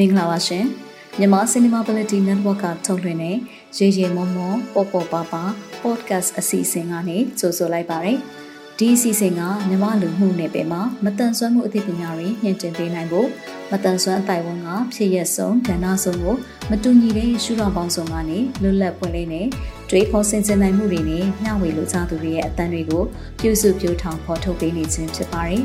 မင်္ဂလာပါရှင်မြန်မာ Cinemability Network ကထုတ်လွှင့်တဲ့ရေရေမုံမုံပေါ်ပေါ်ပါပါ podcast အစီအစဉ်ကနေကြိုဆိုလိုက်ပါရစေဒီအစီအစဉ်ကမြန်မာလူမှုနယ်ပယ်မှာမတန်ဆွမ်းမှုအသိပညာတွေညှင့်တင်ပေးနိုင်ဖို့မတန်ဆွမ်းအတိုင်းဝန်ကဖြစ်ရက်ဆုံးဒဏ္ဍဆုံးကိုမတူညီတဲ့ရှုထောင့်ပေါင်းစုံကနေလွတ်လပ်ပွင့်လင်းတဲ့တွေးခေါ်ဆင်ခြင်နိုင်မှုတွေနဲ့မျှဝေလိုချသူတွေရဲ့အသံတွေကိုပြုစုပြောထောင်ဖော်ထုတ်ပေးနေခြင်းဖြစ်ပါတယ်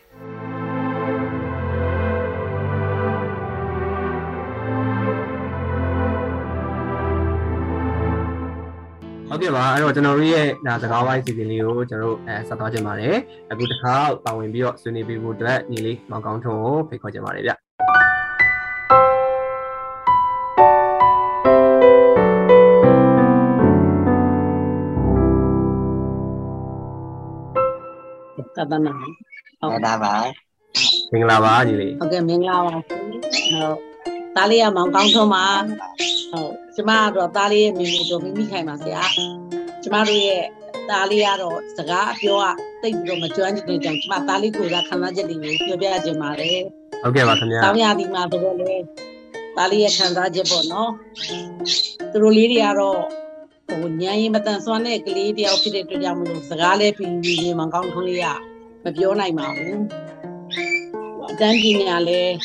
ဟုတ်ကဲ့ပါအဲ့တော့ကျွန်တော်တို့ရဲ့ဒါစကားဝိုင်းစီစဉ်လေးကိုကျွန်တော်တို့အဲဆက်သွားကြပါတယ်အခုတစ်ခါပါဝင်ပြီးတော့ဆွေးနွေးပေးဖို့အတွက်ညီလေးမောင်ကောင်းထွန်းကိုဖိတ်ခေါ်ကြပါတယ်ဗျတဒနာဟုတ်တာပါမင်္ဂလာပါညီလေးဟုတ်ကဲ့မင်္ဂလာပါဟုတ် သားလေးကမောင်ကောင်းထွန်းပါဟုတ်ကျမကတော့သားလေးရဲ့မိမိတို့မိမိခိုင်ပါဆရာကျမတို့ရဲ့သားလေးကတော့စကားအပြောကတိတ်ပြီးတော့မကျွမ်းကျင်တဲ့ကြောင့်ကျမသားလေးကိုယ်ကခံစားချက်တွေကိုပြောပြခြင်းပါတယ်ဟုတ်ကဲ့ပါခင်ဗျာတောင်းရသည်မှာတော့လေသားလေးရဲ့ခံစားချက်ပေါ့နော်သူတို့လေးတွေကတော့ဟိုညံရင်မတန်ဆွမ်းတဲ့ကလေးတယောက်ဖြစ်တဲ့အတွက်ကြောင့်မလို့စကားလေးပြီးပြီးမှကောင်းထွန်းလေးကမပြောနိုင်ပါဘူးအတန်းပညာလည်း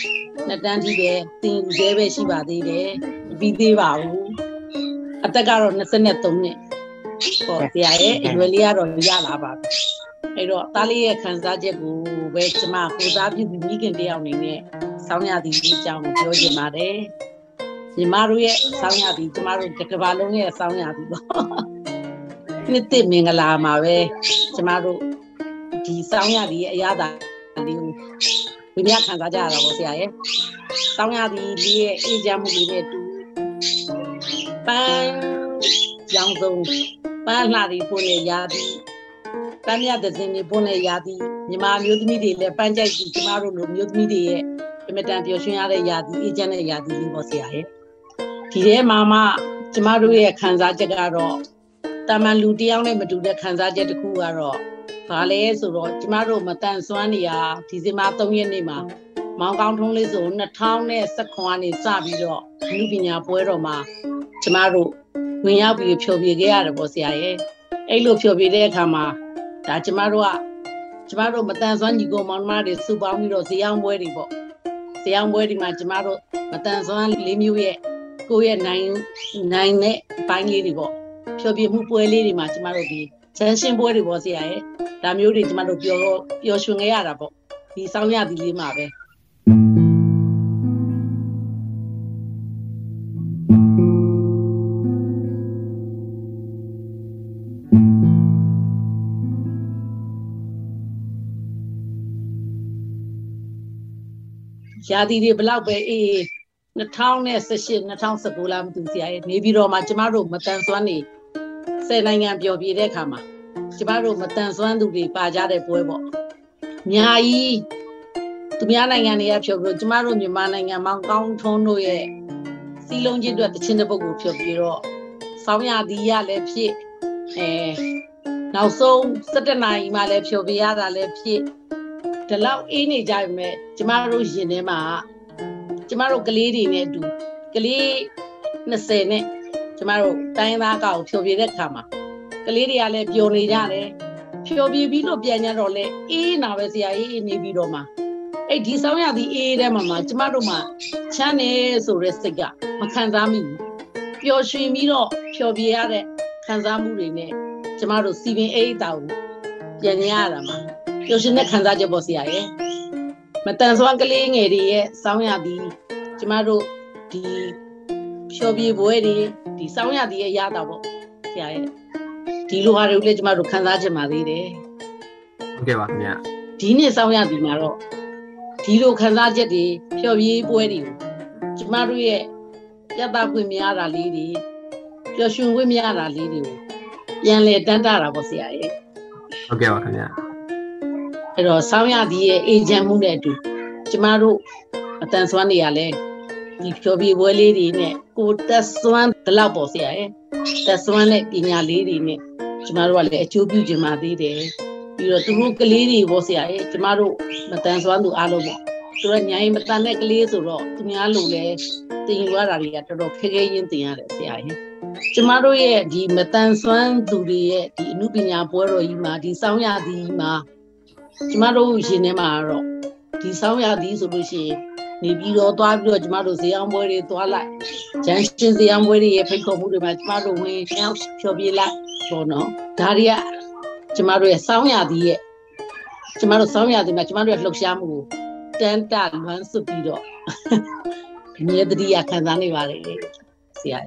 နှစ်တန်းထိပဲသင်ယူသေးပဲရှိပါသေးတယ်ပြီးသေးပါဘူးအသက်ကတော့23နှစ်ဟောဆရာရဲ့အရွယ်လေးကတော့ရလာပါပြီအဲ့တော့သားလေးရဲ့ခံစားချက်ကိုပဲကျမကိုစားပြုပြီးမိခင်တယောက်အနေနဲ့စောင်းရသည်ဒီအကြောင်းကိုပြောချင်ပါတယ်ညီမတို့ရဲ့စောင်းရသည်ကျမတို့တစ်ကဘာလုံးရဲ့စောင်းရသည်ပေါ့နှစ်သိမင်္ဂလာမှာပဲကျမတို့ဒီစောင်းရသည်ရဲ့အရာသာလေးကို ဝိညာဉ်ခံစားကြရတာပေါ့ဆရာရဲ့စောင်းရသည်လေးရဲ့အေးချမ်းမှုလေးနဲ့တူပန်းရောင်စုံပန်းလှတွေပို့နေရသည်ပန်းမြတ်တဲ့စင်တွေပို့နေရသည်ညီမမျိုးသမီးတွေလည်းပန်းကြိုက်ပြီးကျမတို့လိုမျိုးသမီးတွေရဲ့အမတန်ပျော်ရွှင်ရတဲ့ရာသီအေးချမ်းတဲ့ရာသီလေးပေါ့ဆရာရဲ့ဒီထဲမှာမှကျမတို့ရဲ့ခံစားချက်ကတော့ တာမန်လူတယောက်နဲ့မတူတဲ့ခံစားချက်တစ်ခုကတော့ဘာလဲဆိုတော့ကျမတို့မတန်ဆွမ်းနေရဒီဇင်ဘာ3ရက်နေ့မှာမောင်ကောင်းထုံးလေးဆို2019ကနေစပြီးတော့လူပညာပွဲတော်မှာကျမတို့ဝင်ရောက်ပြီးဖြောပြခဲ့ရတယ်ပေါ့ဆရာရဲ့အဲ့လိုဖြောပြတဲ့အခါမှာဒါကျမတို့ကကျမတို့မတန်ဆွမ်းညီကိုမောင်နှမတွေစုပေါင်းပြီးတော့ဇေယောင်းပွဲတွေပေါ့ဇေယောင်းပွဲတွေမှာကျမတို့မတန်ဆွမ်းလေးမျိုးရဲ့ကိုယ့်ရဲ့နိုင်နိုင်တဲ့ပိုင်းလေးတွေပေါ့ ဖြောပြမှုပွဲလေးတွေမှာကျမတို့ဒီချမ်းရှင်းပွဲတွေပေါ့ဆရာရဲ့ဒါမျိုးတွေကျမတို့ပျော်ပျော်ရွှင်ခဲ့ရတာပေါ့ဒီစောင်းရသည်လေးမှာပဲရာသီတွေဘလောက်ပဲအေး2018 2019လားမသိစရာရဲ့နေပြီးတော့မှကျမတို့မတန်ဆွမ်းနေ ဆယ်နိုင်ငံပျော်ပြတဲ့အခါမှာကျမတို့မတန်ဆွမ်းသူတွေပါကြတဲ့ပွဲပေါ့ညာကြီးသူများနိုင်ငံတွေကဖြောပြီးကျမတို့မြန်မာနိုင်ငံမှာကောင်းထုံးတို့ရဲ့စီလုံးချင်းအတွက်တခြင်းတစ်ပုတ်ကိုဖြောပြီးတော့ဆောင်းရသည်ရလည်းဖြစ်အဲနောက်ဆုံး17နာရီမှလည်းဖြောပြရတာလည်းဖြစ်ဒီလောက်အေးနေကြပြီမဲ့ကျမတို့ရင်ထဲမှာကျမတို့ကလေးတွေနဲ့အတူကလေး20နဲ့ ကျမတို့တိုင်းသားကောက်ဖြောပြတဲ့ခါမှာကလေးတွေကလည်းပျော်နေကြတယ်ဖြောပြပြီးလို့ပြန်ကြတော့လေအေးနာပဲဆရာကြီးနေပြီးတော့မှအဲ့ဒီဆောင်ရသည်အေးတဲ့မှာမှာကျမတို့မှာချမ်းနေဆိုတဲ့စိတ်ကမခံစားမိဘူးပျော်ရွှင်ပြီးတော့ဖြောပြရတဲ့ခံစားမှုတွေနဲ့ကျမတို့စီပင်အိတ်တာကိုပြန်ရတာမှာပျော်ရွှင်တဲ့ခံစားချက်ပေါ့ဆရာရဲ့မတန်ဆွမ်းကလေးငယ်တွေရဲ့စောင်းရသည်ကျမတို့ဒီ ဖြောပြေပွဲတွေဒီစောင်းရသည်ရဲ့ရတာပေါ့ဆရာရဲ့ဒီလိုဟာတွေကိုလည်းကျမတို့ခံစားချင်ပါသေးတယ်ဟုတ်ကဲ့ပါခင်ဗျာဒီနေ့စောင်းရသည်မှာတော့ဒီလိုခံစားချက်တွေဖြောပြေပွဲတွေကိုကျမတို့ရဲ့ပြတ်သားခွင့်မရတာလေးတွေပျော်ရွှင်ခွင့်မရတာလေးတွေကိုပြန်လဲတန်းတာတာပေါ့ဆရာရဲ့ဟုတ်ကဲ့ပါခင်ဗျာအဲ့တော့ဆောင်းရသည်ရဲ့အေဂျင့်မှုနဲ့အတူကျမတို့အတန်ဆွမ်းနေရလဲ ဒီဖြောပြပွဲလေးတွေနဲ့ကိုတက်ဆွမ်းဒီလောက်ပေါ့ဆရာရဲ့တက်ဆွမ်းတဲ့ပညာလေးတွေနဲ့ကျမတို့ကလည်းအကျိုးပြုခြင်းပါသေးတယ်ပြီးတော့သူတို့ကလေးတွေပေါ့ဆရာရဲ့ကျမတို့မတန်ဆွမ်းသူအားလုံးပေါ့သူတို့ညာရင်မတန်တဲ့ကလေးဆိုတော့သူများလိုလဲတင်ယူရတာတွေကတော်တော်ခဲခဲရင်းတင်ရတယ်ဆရာရဲ့ကျမတို့ရဲ့ဒီမတန်ဆွမ်းသူတွေရဲ့ဒီအမှုပညာပွဲတော်ကြီးမှာဒီစောင်းရသည်မှာကျမတို့ရှင်ထဲမှာတော့ဒီစောင်းရသည်ဆိုလို့ရှိရင် နေပြီးတော့သွားပြီးတော့ကျမတို့ဇေယျအောင်ပွဲတွေသွားလိုက်ဂျန်ရှင်ဇေယျအောင်ပွဲတွေရဲ့ဖိတ်ခေါ်မှုတွေမှာကျမတို့ဝင်ရောက်ဖြောပြလိုက်ပေါ့နော်ဒါတွေကကျမတို့ရဲ့စောင်းရသည်ရဲ့ကျမတို့စောင်းရသည်မှာကျမတို့ရဲ့လှုပ်ရှားမှုကိုတန်တလွမ်းစွပြီးတော့အမြဲတည်းရခံစားနေပါလေဆရာ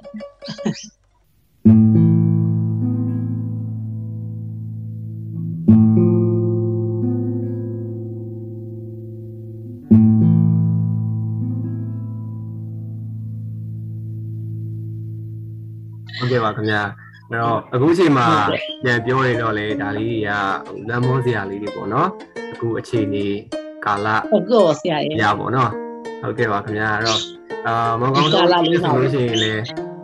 ကြီးဟုတ်ကဲ့ပါခင်ဗျာအဲ့တော့အခုအချိန်မှာပြန်ပြောရတော့လေဒါလေးတွေကလမ်းမောစရာလေးတွေပေါ့နော်အခုအချိန်ကြီးကာလဟုတ်ကဲ့ဆရာကြီးရပါတော့ဟုတ်ကဲ့ပါခင်ဗျာအဲ့တော့အာမောင်ကောင်းတို့ဆိုလို့ရှိရင်လေ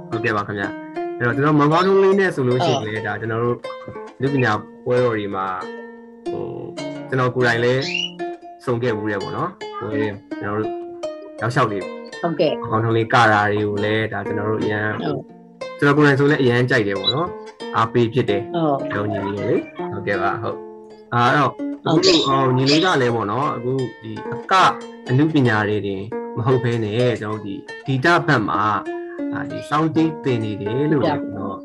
ဟုတ်ကဲ့ပါခင်ဗျာအဲ့တော့ကျွန်တော်မောင်ကောင်းတို့လေးနဲ့ဆိုလို့ရှိရင်လေဒါကျွန်တော်တို့လူပညာပွဲတော်တွေမှာဟိုကျွန်တော်ကိုယ်တိုင်လည်းစုံခဲ့ဘူးရပေါ့နော်ဟိုကျွန်တော်တို့ရောက်လျှောက်လေးဟုတ်ကဲ့အကောင့်ထုံးလေးကရာတွေကိုလည်းဒါကျွန်တော်တို့အရန်ဟုတ် ကျွန်တော်ကိုယ်တိုင်ဆိုလည်းအရန်ကြိုက်တယ်ပေါ့နော်အားပေးဖြစ်တယ်ဟုတ်ကျောင်းညီလေးလေဟုတ်ကဲ့ပါဟုတ်အာအဲ့တော့အခုအော်ညီလေးကလည်းပေါ့နော်အခုဒီအကအမှုပညာတွေတင်မဟုတ်ဘဲနဲ့ကျွန်တော်ဒီဒီတာဘက်မှာအာဒီစောင်းတင်းတင်နေတယ်လို့လည်းကျွန်တော်ဟို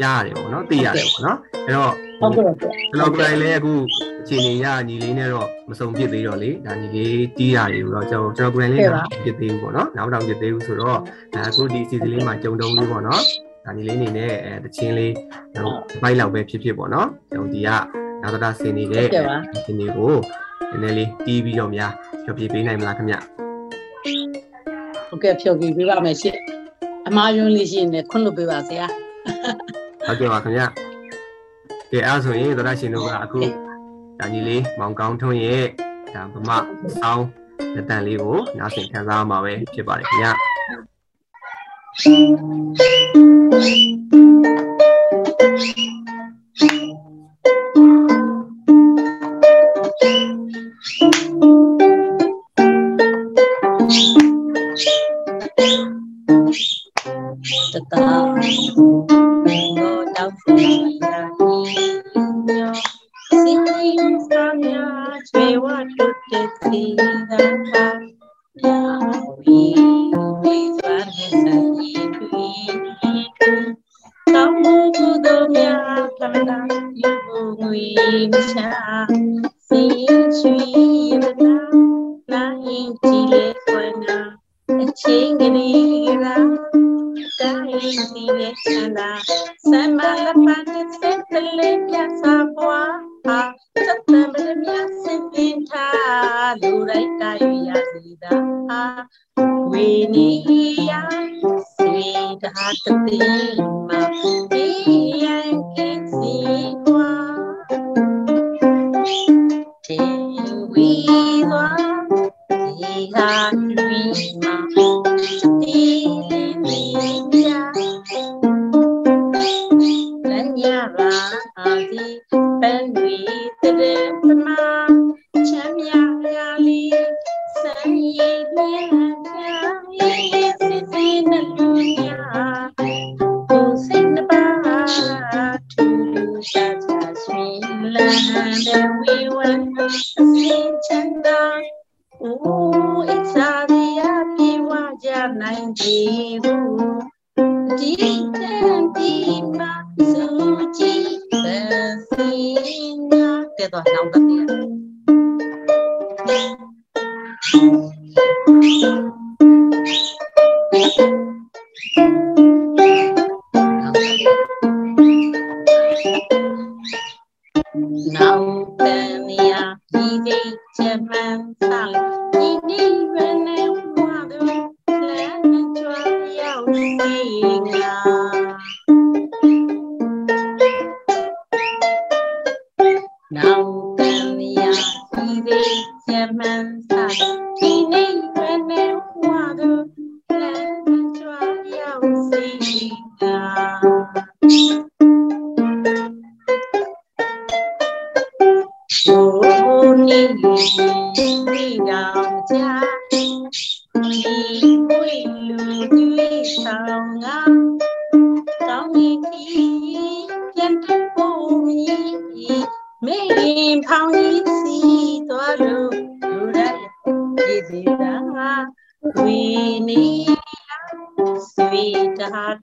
ကြားရတယ်ပေါ့နော်သိရတယ်ပေါ့နော်အဲ့တော့ဟုတ်ကဲ့ဆရာကျွန်တော်ကိုယ်တိုင်လည်းအခုအခြေအနေရညီလေးနဲ့တော့မစုံဖြစ်သေးတော့လေဒါညီလေးတီးတာတွေကိုတော့ကျွန်တော်ကျွန်တော်ကိုယ်တိုင်လည်းမဖြစ်သေးဘူးပေါ့နော်နောက်တော့ဖြစ်သေးဘူးဆိုတော့အဲအခုဒီစီစဉ်လေးမှာကြုံတုံးလေးပေါ့နော်ဒါညီလေးအနေနဲ့အဲတချင်းလေးကျွန်တော်ဘိုက်လောက်ပဲဖြစ်ဖြစ်ပေါ့နော်ကျွန်တော်ဒီကနောက်တော့ဆင်နေတဲ့ဆင်တွေကိုနည်းနည်းလေးတီးပြီးတော့များဖြောပြပေးနိုင်မလားခင်ဗျဟုတ်ကဲ့ဖြုတ်ပြီးပြပါမယ်ရှင့်အမားယွန်းလေးရှိရင်လည်းခွင့်လွှတ်ပေးပါဆရာ ဟုတ်ကဲ့ပါခင်ဗျကဲအဲ့ဆိုရင်သောတာရှင်တို့ကအခုဒါညီလေးမောင်ကောင်းထွန်းရဲ့ဒါဗမာဆောင်းလက်တန်လေးကိုနားဆင်ခံစားမှာပဲဖြစ်ပါတယ်ခင်ဗျ ဟာ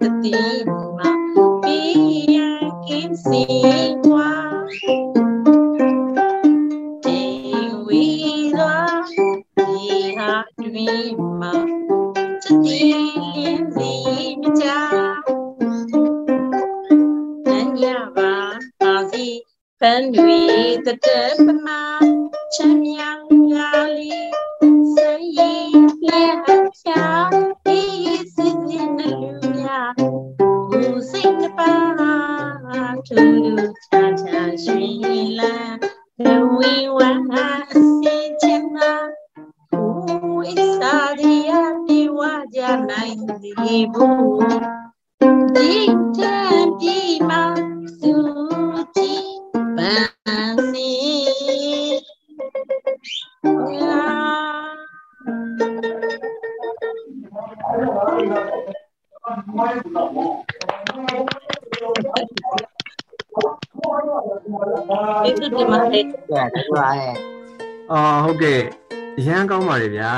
တာတတိမာပြရကင်းစီွားဒီဝီလာဒီဟာဒီမာချတီ အာဟုတ်ကဲ့အရန်ကောင်းပါလေဗျာ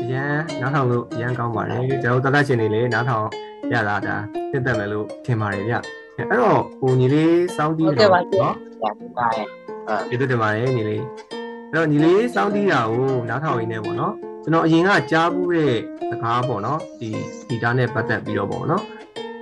အရန်နားထောင်လို့အရန်ကောင်းပါတယ်ကျွန်တော်တသက်ရှင်နေလေနားထောင်ရတာဒါတက်တက်မယ်လို့ထင်ပါတယ်ဗျအဲ့တော့ဟိုညီလေးစောင်းတီးတော့နော်ဟုတ်ပါတယ်အဲ့ဒီတင်ပါတယ်ညီလေးအဲ့တော့ညီလေးစောင်းတီးတာကိုနားထောင်ရင်းနေပေါ့နော်ကျွန်တော်အရင်ကကြားဘူးတဲ့စကားပေါ့နော်ဒီဂီတနဲ့ပတ်သက်ပြီးတော့ပေါ့နော်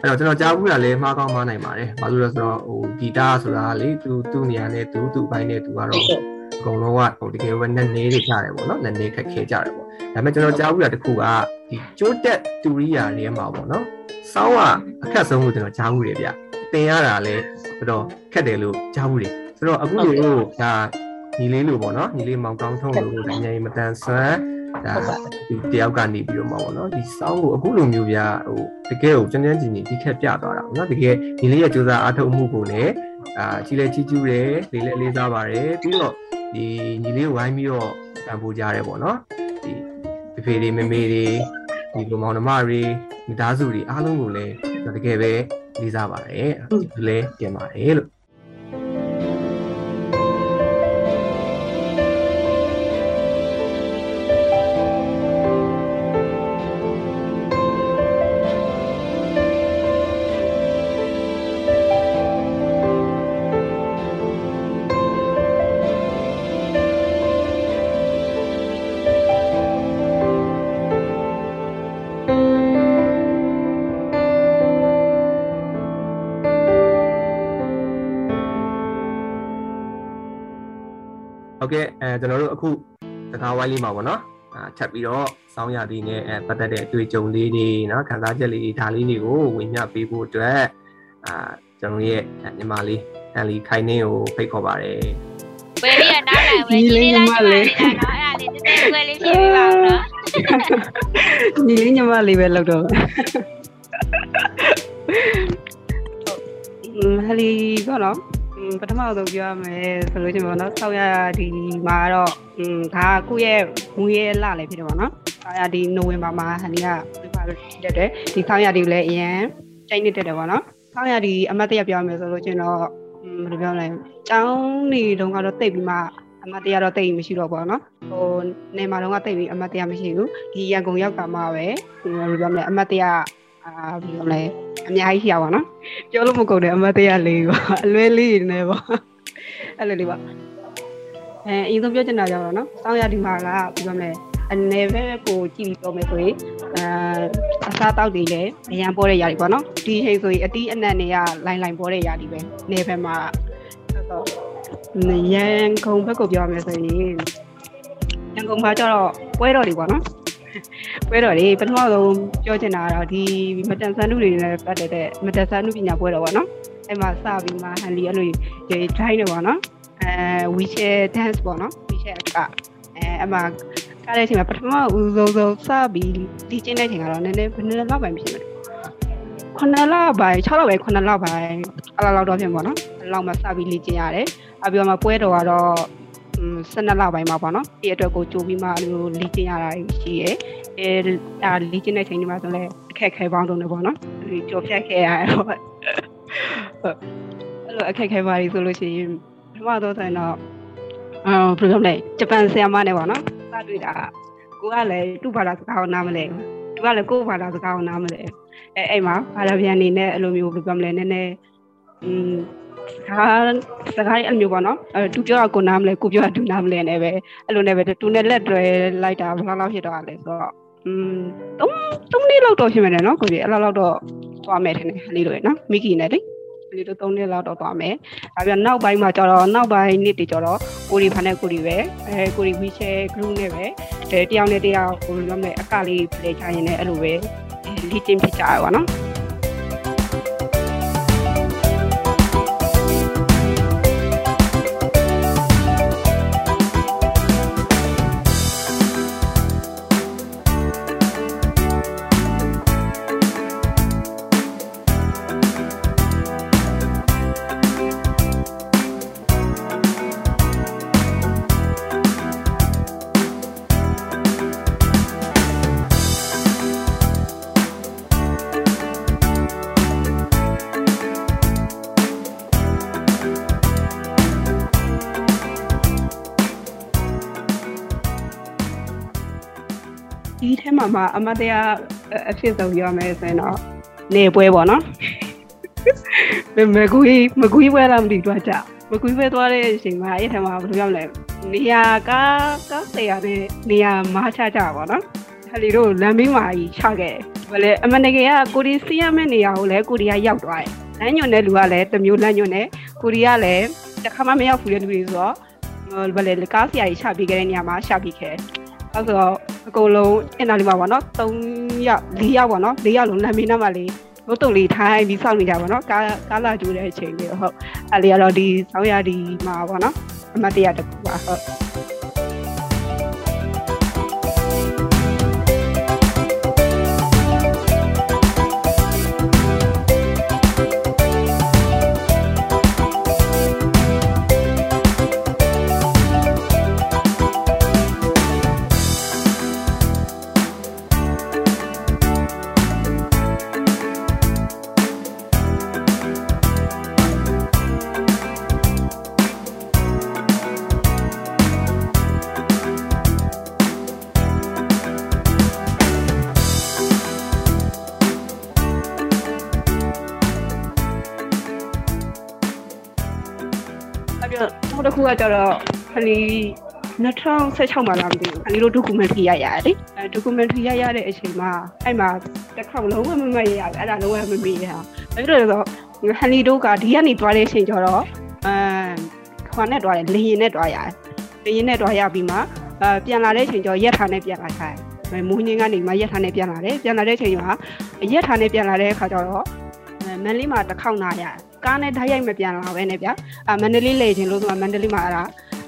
အဲ့တော့ကျွန်တော်ကြားဘူးတာလည်းမှားကောင်းမှားနိုင်ပါတယ်ဘာလို့လဲဆိုတော့ဟိုဂီတဆိုတာလေသူသူ့နေရာနဲ့သူသူ့ဘိုင်းနဲ့သူကတော့ အကုန်လုံးကဟိုတကယ်ပဲနက်နေတွေကြတယ်ပေါ့နော်နက်နေခက်ခဲကြတယ်ပေါ့ဒါပေမဲ့ကျွန်တော်ကြားဘူးတာတစ်ခုကဒီကျိုးတက်တူရီယာတွေမှာပေါ့နော်စောင်းကအခက်ဆုံးလို့ကျွန်တော်ကြားဘူးတယ်ဗျတင်ရတာလည်းတော်တော်ခက်တယ်လို့ကြားဘူးတယ်ဆိုတော့အခုလိုဒါညီလေးလို့ပေါ့နော်ညီလေးမောင်ကောင်းထုံးလို့ဒါညင်မတန်ဆွမ်းဒါဒီတယောက်ကနေပြီးတော့မှာပေါ့နော်ဒီစောင်းကိုအခုလိုမျိုးဗျဟိုတကယ်ကိုကျန်းကျန်းကျင်ကျင်ဒီခက်ပြသွားတာပေါ့နော်တကယ်ညီလေးရဲ့စူးစမ်းအားထုတ်မှုကိုလည်းအာကြီးလဲကြီးကျူးတယ်လေးလဲလေးစားပါတယ်ပြီးတော့ ဒီညီလေးကိုဝိုင်းပြီးတော့တန်ဖိုးကြရဲပေါ့နော်ဒီဖေဖေတွေမေမေတွေဒီလိုမောင်နှမတွေမိသားစုတွေအားလုံးကိုလည်းကျွန်တော်တကယ်ပဲလေးစားပါတယ်ဒီလိုလဲပြင်ပါတယ်လို့ တော်တို့အခုစကားဝိုင်းလေးမှာပေါ့နော်အာထပ်ပြီးတော့စောင်းရသည်နဲ့အဲပတ်သက်တဲ့အတွေ့အကြုံလေးတွေနော်ခံစားချက်လေးတွေဒါလေးတွေကိုဝင်ညပေးဖို့အတွက်အာကျွန်တော်ရဲ့ညီမလေးအန်လီခိုင်နေကိုဖိတ်ခေါ်ပါတယ်ဝယ်လေးကနောက်လာဝယ်ကြီးလေးလိုက်ကြပါလေနော်အဲ့ဒါလေးတက်တက်ဝယ်လေးဖြစ်ပြီးပါဦးနော်ညီလေးညီမလေးပဲလောက်တော့ဟလီပေါ့နော် ပထမဆုံးပြောရမယ်ဆိုလို့ချင်းပေါ့နော်ဆောက်ရဒီမှာတော့ဒါကကိုယ့်ရဲ့ငွေရဲ့လလည်းဖြစ်တယ်ပေါ့နော်ဆောက်ရဒီနိုဝင်ဘာမှာဟန်ဒီကပြပါလို့တက်တယ်ဒီဆောက်ရဒီကိုလည်းအရင်ချိန်နေတက်တယ်ပေါ့နော်ဆောက်ရဒီအမတ်တရပြောရမယ်ဆိုလို့ချင်းတော့ဘယ်လိုပြောလဲကျောင်းနေတုန်းကတော့တိတ်ပြီးမှအမတ်တရတော့တိတ်မရှိတော့ပေါ့နော်ဟိုနေမှာတော့ကတိတ်ပြီးအမတ်တရမရှိဘူးဒီရန်ကုန်ရောက်ကမှပဲဘယ်လိုပြောမလဲအမတ်တရ အာဘယ်လိုလဲအများကြီးရှိရပါတော့ပြောလို့မကုန်တဲ့အမတ်တရားလေးပေါ့အလွဲလေးနေပေါ့အဲ့လိုလေးပေါ့အဲအရင်ဆုံးပြောချင်တာကြတော့နော်စောင်းရဒီမှာကဘယ်လိုမလဲအနေပဲကိုကြည့်ပြီးပြောမယ်ဆိုရင်အဲအစားတောက်တွေလည်းအရန်ပေါ်တဲ့ຢာတွေပေါ့နော်ဒီချိန်ဆိုရင်အတီးအနက်တွေကလိုင်းလိုင်းပေါ်တဲ့ຢာတွေပဲနေဘက်မှာဆိုတော့ရန်ကုန်ဘက်ကိုပြောမယ်ဆိုရင်ရန်ကုန်မှာကျတော့ပွဲတော်တွေပေါ့နော် ပွဲတော်တွေပထမဆုံးပြောချင်တာကတော့ဒီမတန်ဆန်းမှုတွေနဲ့ပတ်သက်တဲ့မတန်ဆန်းမှုပညာပွဲတော်ပေါ့နော်အဲ့မှာစပြီးမှဟန်လီအဲ့လိုရေ drive တွေပေါ့နော်အဲ wheelchair dance ပေါ့နော် wheelchair ကအဲအမှကားတဲ့အချိန်မှာပထမဦးဆုံးဆုံးစပြီးဒီကျင်းတဲ့အချိန်ကတော့နည်းနည်းဘယ်နည်းလောက်ပဲဖြစ်မယ်ခုနှစ်လပိုင်း6လပိုင်းခုနှစ်လပိုင်းအဲ့လောက်တော့ဖြစ်မှာနော်အဲ့လောက်မှစပြီးလေ့ကျင့်ရတယ်အပြီးတော့မှပွဲတော်ကတော့ 12လပိုင်းမှာပေါ့နော်ဒီအတွက်ကိုကြိုပြီးမှအဲ့လိုလေ့ကျင့်ရတာရှိရဲအဲဒါလေ့ကျင့်တဲ့ချိန်ဒီမှာဆိုလဲအခက်ခဲပေါင်းတုံးနေပေါ့နော်ဒီကြော်ဖြတ်ခဲ့ရတယ်ပေါ့ဟုတ်အဲ့လိုအခက်ခဲပါလို့ဆိုလို့ရှိရင်ပထမတော့ဆိုရင်တော့အာဘယ်လိုလဲဂျပန်ဆီယမနဲ့ပေါ့နော်စတွေ့တာကိုကလည်းသူ့ဘာသာစကားကိုနားမလဲသူကလည်းကိုယ့်ဘာသာစကားကိုနားမလဲအဲအဲ့မှာဘာသာပြန်နေနဲ့အဲ့လိုမျိုးဘယ်လိုပြောမလဲနည်းနည်းอืม စကားစကားအဲ့လိုမျိုးပေါ့နော်အဲသူပြောတာကိုနားမလဲကိုပြောတာသူနားမလဲနဲ့ပဲအဲ့လိုနဲ့ပဲသူနဲ့လက်တွဲလိုက်တာဘယ်လောက်လောက်ဖြစ်တော့လဲဆိုတော့อืม3 3နှစ်လောက်တော့ဖြစ်မယ်နော်ကိုကြီးအဲ့လောက်လောက်တော့သွားမယ်ထင်တယ်အဲ့လိုလေနော်မိကီနဲ့လေလေးတို့3နှစ်လောက်တော့သွားမယ်။ဒါပြန်နောက်ပိုင်းမှာကျတော့နောက်ပိုင်းနှစ်တွေကျတော့ကိုရီဖာနဲ့ကိုရီပဲအဲကိုရီဝီချဲ group နဲ့ပဲအဲတယောက်နဲ့တယောက်ဟိုလိုမျိုးအကလေး play ချရင်လည်းအဲ့လိုပဲလေ့ကျင့်ဖြစ်ကြရပါတော့။ မှာမှအမတရားအဖြစ်ဆုံးပြောမယ်ဆိုရင်တော့နေပွဲပေါ့နော်မကူကြီးမကူကြီးပွဲလာမသိတော့ကြမကူကြီးပွဲသွားတဲ့အချိန်မှာအဲ့ထဲမှာဘယ်လိုပြောမလဲနေရာကားကားတရားနဲ့နေရာမားချကြပါတော့ဟလီတို့လမ်းဘေးမှာကြီးချခဲ့ဘယ်လဲအမနကေကကိုရီစီးရမယ့်နေရာကိုလည်းကိုရီးယားရောက်သွားတယ်လမ်းညွန်တဲ့လူကလည်းတမျိုးလမ်းညွန်တယ်ကိုရီးယားလည်းတစ်ခါမှမရောက်ဘူးတဲ့လူတွေဆိုတော့ဘယ်လဲကားဆရာကြီးချပြီးခဲ့တဲ့နေရာမှာချပြီးခဲ့ အဲ့ဆိုတော့အကုန်လုံးအင်တာလီမှာပေါ့နော်3ယောက်4ယောက်ပေါ့နော်4ယောက်လုံးလမ်းမေးနားမှာလေးတို့တုံလေးထိုင်းပြီးစောင့်နေကြပါတော့ကားကားလာကျိုးတဲ့အချိန်လေးဟုတ်အဲ့လေးကတော့ဒီဆောင်းရဒီမှာပေါ့နော်အမတ်တရတစ်ခုပါဟုတ် က်တစ်ခုကကျတော့ခလီ2016မှာလာမသိဘူးခလီတို့ documentary ရရတယ်လေအဲ documentary ရရတဲ့အချိန်မှာအဲ့မှာတစ်ခေါက်လုံးဝမမရရဘူးအဲ့ဒါလုံးဝမမေ့ရအောင်အဲ့လိုဆိုခလီတို့ကဒီကနေတွားတဲ့အချိန်ကျတော့အဲခွာနဲ့တွားတယ်လေရင်နဲ့တွားရတယ်လေရင်နဲ့တွားရပြီးမှအဲပြန်လာတဲ့အချိန်ကျတော့ရက်ထားနဲ့ပြန်လာခိုင်းမူးငင်းကနေမှရက်ထားနဲ့ပြန်လာတယ်ပြန်လာတဲ့အချိန်မှာရက်ထားနဲ့ပြန်လာတဲ့အခါကျတော့မန်လေးမှာတစ်ခေါက်နာရတယ် ကားနဲ့ဓာတ်ရိုက်မပြန်လာပဲနဲ့ဗျာအာမန္တလေးလေချင်းလို့ဆိုမှမန္တလေးမှာအဲ့ဒါ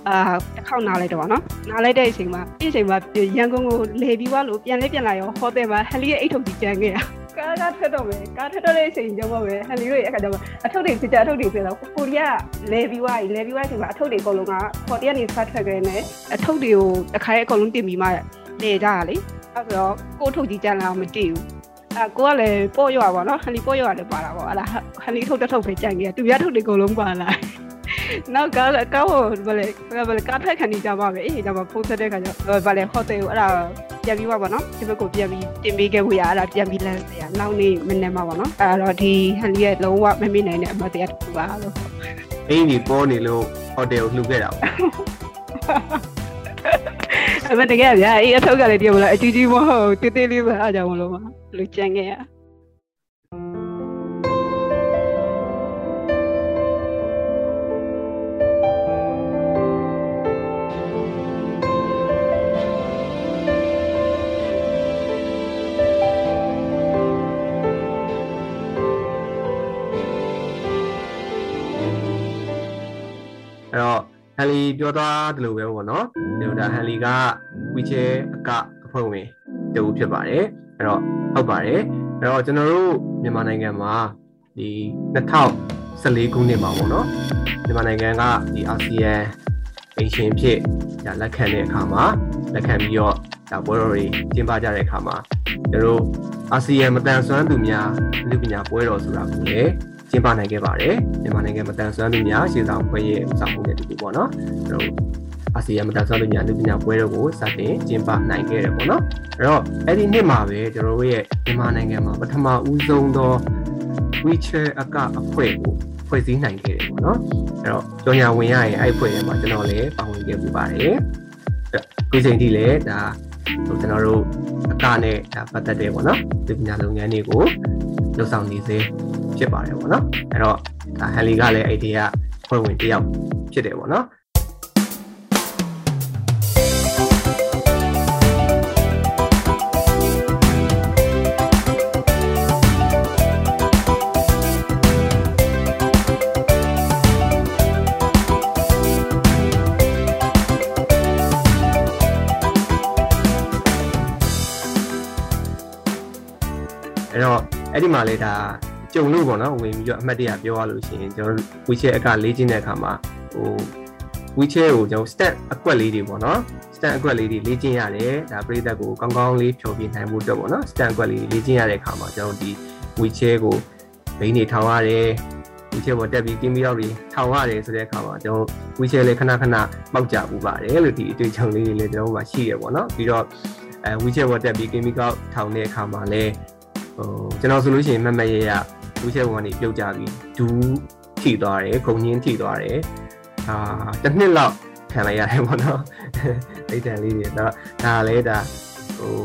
အာတစ်ခေါက်နားလိုက်တော့ဗောနော်နားလိုက်တဲ့အချိန်မှာအဲ့အချိန်မှာရန်ကုန်ကိုလေပြီးသွားလို့ပြန်လေးပြန်လာရောဟိုတယ်မှာဟယ်လီရဲ့အိတ်ထုတ်ကြီးကျန်ခဲ့တာကားကားထက်တော့မယ်ကားထက်တော့တဲ့အချိန်ကျတော့ပဲဟယ်လီတို့ရဲ့အခါကျတော့အထုတ်တွေဖြစ်ကြအထုတ်တွေဖြစ်တော့ကိုရီးယားလေပြီးသွားပြီလေပြီးသွားတဲ့အချိန်မှာအထုတ်တွေအကုန်လုံးကဟိုတယ်ကနေဖတ်ထွက်ခဲ့နေအထုတ်တွေကိုတစ်ခါရဲ့အကုန်လုံးတင်ပြီးမှလေကြတာလေအဲ့ဆိုတော့ကိုထုတ်ကြီးကျန်လာအောင်မတည်ဘူး အဲကိုကလည်းပေါ့ရွာပါနော်ဟန်လီပေါ့ရွာလည်းပါတာပေါ့အဲ့ဒါဟန်လီထုတ်တထုတ်ပဲကြိုင်ခဲ့သူရထုတ်တွေအကုန်လုံးပါလာနောက်ကားကားဟိုဘယ်လဲဘယ်လဲကားထက်ခံနေကြပါပဲအေးဒါမှဖုန်းဆက်တဲ့ခါကျတော့ဗာလဲဟိုတယ်ကိုအဲ့ဒါပြန်ပြီးပါပါနော်ဒီဘက်ကိုပြန်ပြီးတင်ပေးခဲ့ဖို့ရအဲ့ဒါပြန်ပြီးလမ်းစရာနောက်နေ့မနေ့မှာပါနော်အဲ့တော့ဒီဟန်လီရဲ့လုံးဝမမေ့နိုင်တဲ့အမတရားတစ်ခုပါလို့အင်းဒီပေါ်နေလို့ဟိုတယ်ကိုလှူခဲ့တာပေါ့အမတကယ်ဗျာအေးအထုပ်ကလည်းတည်းမလားအကြီးကြီးမဟုတ်တေးသေးလေးပဲအားကြောင့်မလို့ပါ လူကြံခဲ့ရအဲ့တော့ဟန်လီပြောသွားတယ်လို့ပဲပေါ့နော်ဒီဒါဟန်လီက wheelchair အကအဖွဲ့ဝင်တူဖြစ်ပါတယ် အဲ့တော့ဟုတ်ပါတယ်အဲ့တော့ကျွန်တော်တို့မြန်မာနိုင်ငံမှာဒီ2014ခုနှစ်မှာပေါ့နော်မြန်မာနိုင်ငံကဒီအာဆီယံအိမ်ရှင်ဖြစ်ဒါလက်ခံတဲ့အခါမှာလက်ခံပြီးတော့ဒါပွဲတော်တွေကျင်းပကြတဲ့အခါမှာကျွန်တော်တို့အာဆီယံမတန်ဆွမ်းသူများလူပညာပွဲတော်ဆိုတာကိုလည်းကျင်းပနိုင်ခဲ့ပါတယ်မြန်မာနိုင်ငံမတန်ဆွမ်းသူများရှေ့ဆောင်ပွဲရဲ့ဥဆောင်မှုနဲ့တူတူပေါ့နော်ကျွန်တော် အာဆီယံမတန်ဆွမ်းသူများလူပညာပွဲတော်ကိုစတင်ကျင်းပနိုင်ခဲ့တယ်ပေါ့နော်အဲ့တော့အဲ့ဒီနှစ်မှာပဲကျွန်တော်တို့ရဲ့မြန်မာနိုင်ငံမှာပထမဦးဆုံးသော wheelchair အကအဖွဲ့ကိုဖွဲ့စည်းနိုင်ခဲ့တယ်ပေါ့နော်အဲ့တော့ကြော်ညာဝင်ရရင်အဲ့ဖွဲ့ထဲမှာကျွန်တော်လည်းပါဝင်ခဲ့ပူပါတယ်ဒီချိန်ထိလည်းဒါဟိုကျွန်တော်တို့အကနဲ့ဒါပတ်သက်တယ်ပေါ့နော်ဒီပညာလုပ်ငန်းတွေကိုလုပ်ဆောင်နေစေဖြစ်ပါတယ်ပေါ့နော်အဲ့တော့ဒါဟန်လီကလည်းအဲ့ဒီကဖွဲ့ဝင်တစ်ယောက်ဖြစ်တယ်ပေါ့နော် အဲ့ဒီမှာလေဒါကြုံလို့ပေါ့နော်ဝင်ပြီးတော့အမှတ်တရပြောရလို့ရှိရင်ကျွန်တော် wheelchair အကလေးချင်းတဲ့အခါမှာဟို wheelchair ကိုကျွန်တော် step အကွက်လေးတွေပေါ့နော် step အကွက်လေးတွေလေ့ကျင့်ရတယ်ဒါပရိသတ်ကိုကောင်းကောင်းလေးဖြောပြနိုင်မှုအတွက်ပေါ့နော် step အကွက်လေးတွေလေ့ကျင့်ရတဲ့အခါမှာကျွန်တော်ဒီ wheelchair ကိုဘိန်းတွေထောင်ရတယ် wheelchair ပေါ်တက်ပြီးကင်းပြီးတော့ထောင်ရတယ်ဆိုတဲ့အခါမှာကျွန်တော် wheelchair လေးခဏခဏပေါက်ကြပူပါတယ်လို့ဒီအတွေ့အကြုံလေးတွေလည်းကျွန်တော်တို့မှာရှိရပေါ့နော်ပြီးတော့အဲ wheelchair ပေါ်တက်ပြီးကင်းပြီးတော့ထောင်တဲ့အခါမှာလည်း ဟိုကျွန်တော်ဆိုလို့ရှိရင်မမရရဝီချက်ဝန်ကနေပြုတ်ကြပြီးဒူးထိသွားတယ်ခုံညင်းထိသွားတယ်အာတစ်နှစ်လောက်ခံလိုက်ရတယ်ပေါ့နော်အိတ်တန်လေးတွေတော့ဒါလည်းဒါဟို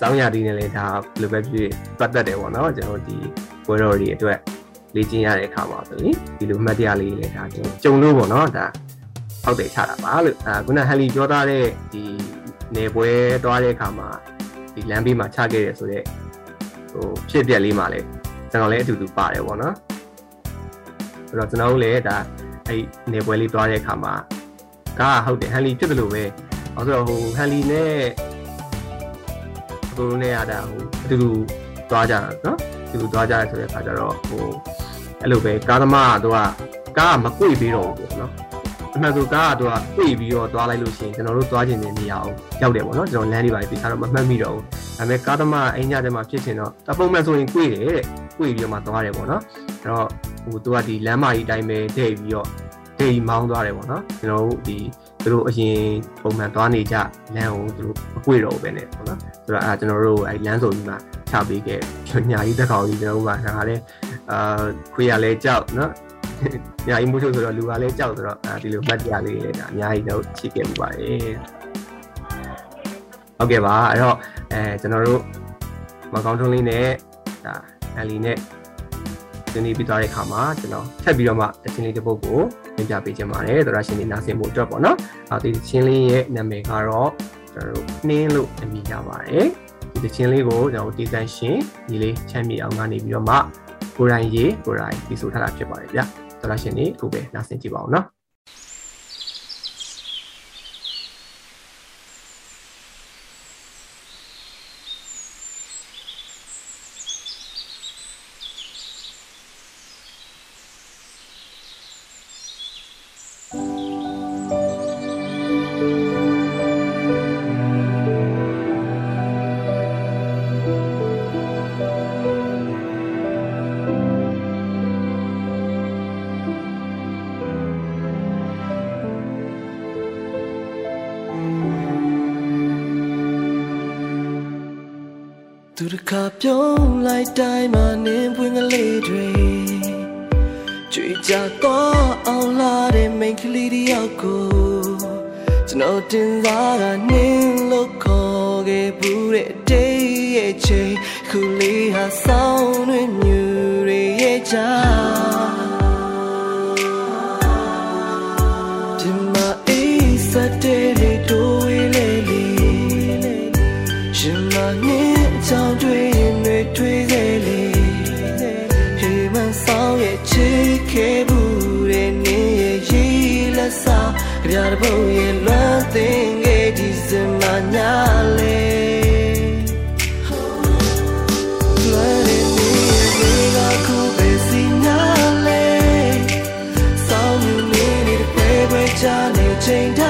စောင်းရတီးနေလဲဒါဘယ်လိုပဲဖြစ်ပတ်သက်တယ်ပေါ့နော်ကျွန်တော်ဒီပွဲတော်တွေအတွက်လေ့ကျင့်ရတဲ့အခါမှာဆိုရင်ဒီလိုမှတ်တရလေးလည်းဒါကျွန်တော်ကြုံလို့ပေါ့နော်ဒါဟောက်တယ်ချတာပါလို့အာခုနဟန်လီပြောထားတဲ့ဒီနေပွဲသွားတဲ့အခါမှာဒီလမ်းဘေးမှာချခဲ့တယ်ဆိုတော့ ဟိုဖြစ်ပြက်လေးမှာလည်းကျွန်တော်လည်းအတူတူပါတယ်ပေါ့နော်ဆိုတော့ကျွန်တော်တို့လည်းဒါအဲ့နေပွဲလေးသွားတဲ့အခါမှာကဟုတ်တယ်ဟန်လီဖြစ်တယ်လို့ပဲအဲဆိုတော့ဟိုဟန်လီနဲ့ကိုရိုနဲ့ရတာဟိုအတူတူသွားကြတာနော်အတူတူသွားကြရဆိုတဲ့အခါကျတော့ဟိုအဲ့လိုပဲကားသမားကတော့ကားကမကွေ့ပြီးတော့ဘူးပေါ့နော် အမှန်ဆိုကားကတော့ကွေ့ပြီးတော့သွားလိုက်လို့ရှိရင်ကျွန်တော်တို့သွားခြင်းတဲ့နေရာကိုရောက်တယ်ပေါ့နော်ကျွန်တော်လမ်းလေးပါပြီးသားတော့မမှတ်မိတော့ဘူးဒါပေမဲ့ကားသမားအိမ်ညတဲ့မှာဖြစ်ချင်တော့အပုံမှန်ဆိုရင်ကွေ့တယ်တဲ့ကွေ့ပြီးတော့မှသွားတယ်ပေါ့နော်အဲ့တော့ဟိုသူကဒီလမ်းမကြီးတိုင်းပဲဒိတ်ပြီးတော့ဒိတ်မောင်းသွားတယ်ပေါ့နော်ကျွန်တော်တို့ဒီသူတို့အရင်ပုံမှန်သွားနေကြလမ်းကိုသူတို့မကွေ့တော့ဘူးပဲနဲ့ပေါ့နော်ဆိုတော့အဲကျွန်တော်တို့အဲလမ်းစုံကြီးမှာချပေးခဲ့ညာကြီးတက်ကောင်ကြီးကျွန်တော်တို့ကဒါကလည်းအာခွေရလဲကြောက်နော် ညာကြီးမို့လို့ဆိုတော့လူကလည်းကြောက်ဆိုတော့အဲဒီလိုမှတ်ရလေးလည်းဒါအများကြီးတော့ချစ်ခဲ့မှုပါတယ်ဟုတ်ကဲ့ပါအဲ့တော့အဲကျွန်တော်တို့မကောင်းထုံးလေးနဲ့ဒါအလီနဲ့ဒီနေ့ပြီးသွားတဲ့အခါမှာကျွန်တော်ထပ်ပြီးတော့မှတခြင်းလေးတစ်ပုဒ်ကိုသင်ပြပေးခြင်းပါတယ်သောရရှင်တွေနားဆင်ဖို့အတွက်ပေါ့နော်အဲဒီတခြင်းလေးရဲ့နာမည်ကတော့ကျွန်တော်တို့နှင်းလို့အမည်ရပါတယ်ဒီတခြင်းလေးကိုကျွန်တော်တီးတန့်ရှင်ဒီလေးချမ်းမြေအောင်ကနေပြီးတော့မှကိုရိုင်းရေးကိုရိုင်းပြီးဆိုထားတာဖြစ်ပါတယ်ဗျ သောရရှင်တွေအခုပဲနားဆင်ကြည့်ပါအောင်နော် လိုက် နေချိ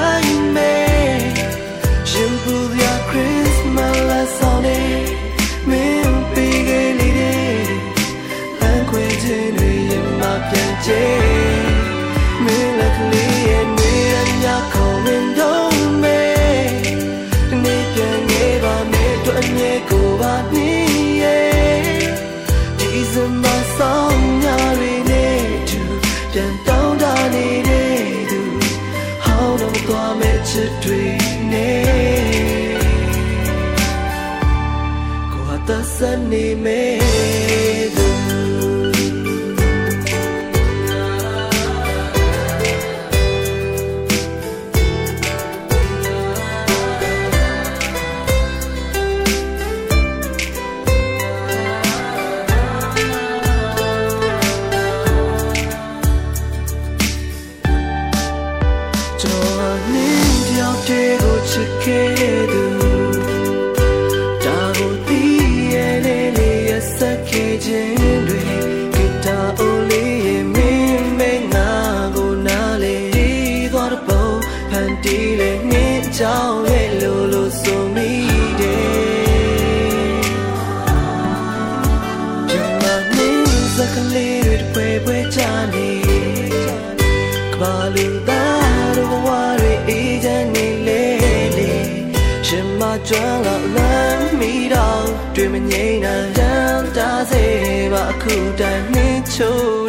ပါအခုတို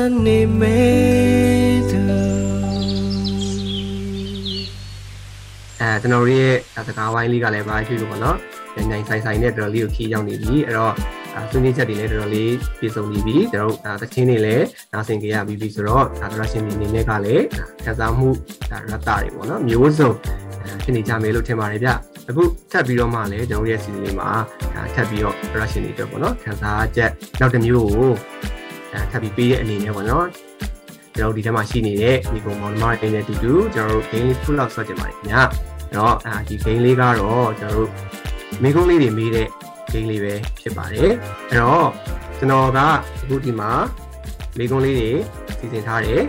န်နေမဲ့သူအဲကျွန်တော်တို့ရဲ့စကားဝိုင်းလေးကလည်းဘာဖြစ်လို့ပေါ့နော်နိုင်ဆိုင်ဆိုင်နဲ့တော်တော်လေးကိုခီးရောက်နေပြီအဲ့တော့ဆွေးနွေးချက်တွေလည်းတော်တော်လေးပြည့်စုံနေပြီကျွန်တော်တို့သချင်းတွေလည်းနားဆင်ကြရပြီးပြီဆိုတော့ဒါသရရှင်တွေအနေနဲ့ကလည်းခန်းစားမှုဒါရတ္တတွေပေါ့နော်မျိုးစုံဖြစ်နေကြမယ်လို့ထင်ပါတယ်ဗျအခုထပ်ပြီးတော့မှလည်းကျွန်တော်ရဲ့စီစဉ်လေးမှာထပ်ပြီးတော့ production တွေအတွက်ပေါ့နော်ခန်းစားချက်နောက်တစ်မျိုးကို ထပ်ပြီးပေးတဲ့အနေနဲ့ပေါ့နော်ကျွန်တော်ဒီထဲမှာရှိနေတဲ့ဒီပုံမောင်နှမတွေနဲ့တူတူကျွန်တော်တို့ game လေး full out ဆွဲကြပါတယ်ခင်ဗျာအဲ့တော့အာဒီ game လေးကတော့ကျွန်တော်တို့မိကုန်းလေးတွေမေးတဲ့ game လေးပဲဖြစ်ပါတယ်အဲ့တော့ကျွန်တော်ကအခုဒီမှာမိကုန်းလေးတွေစီစဉ်ထားတယ်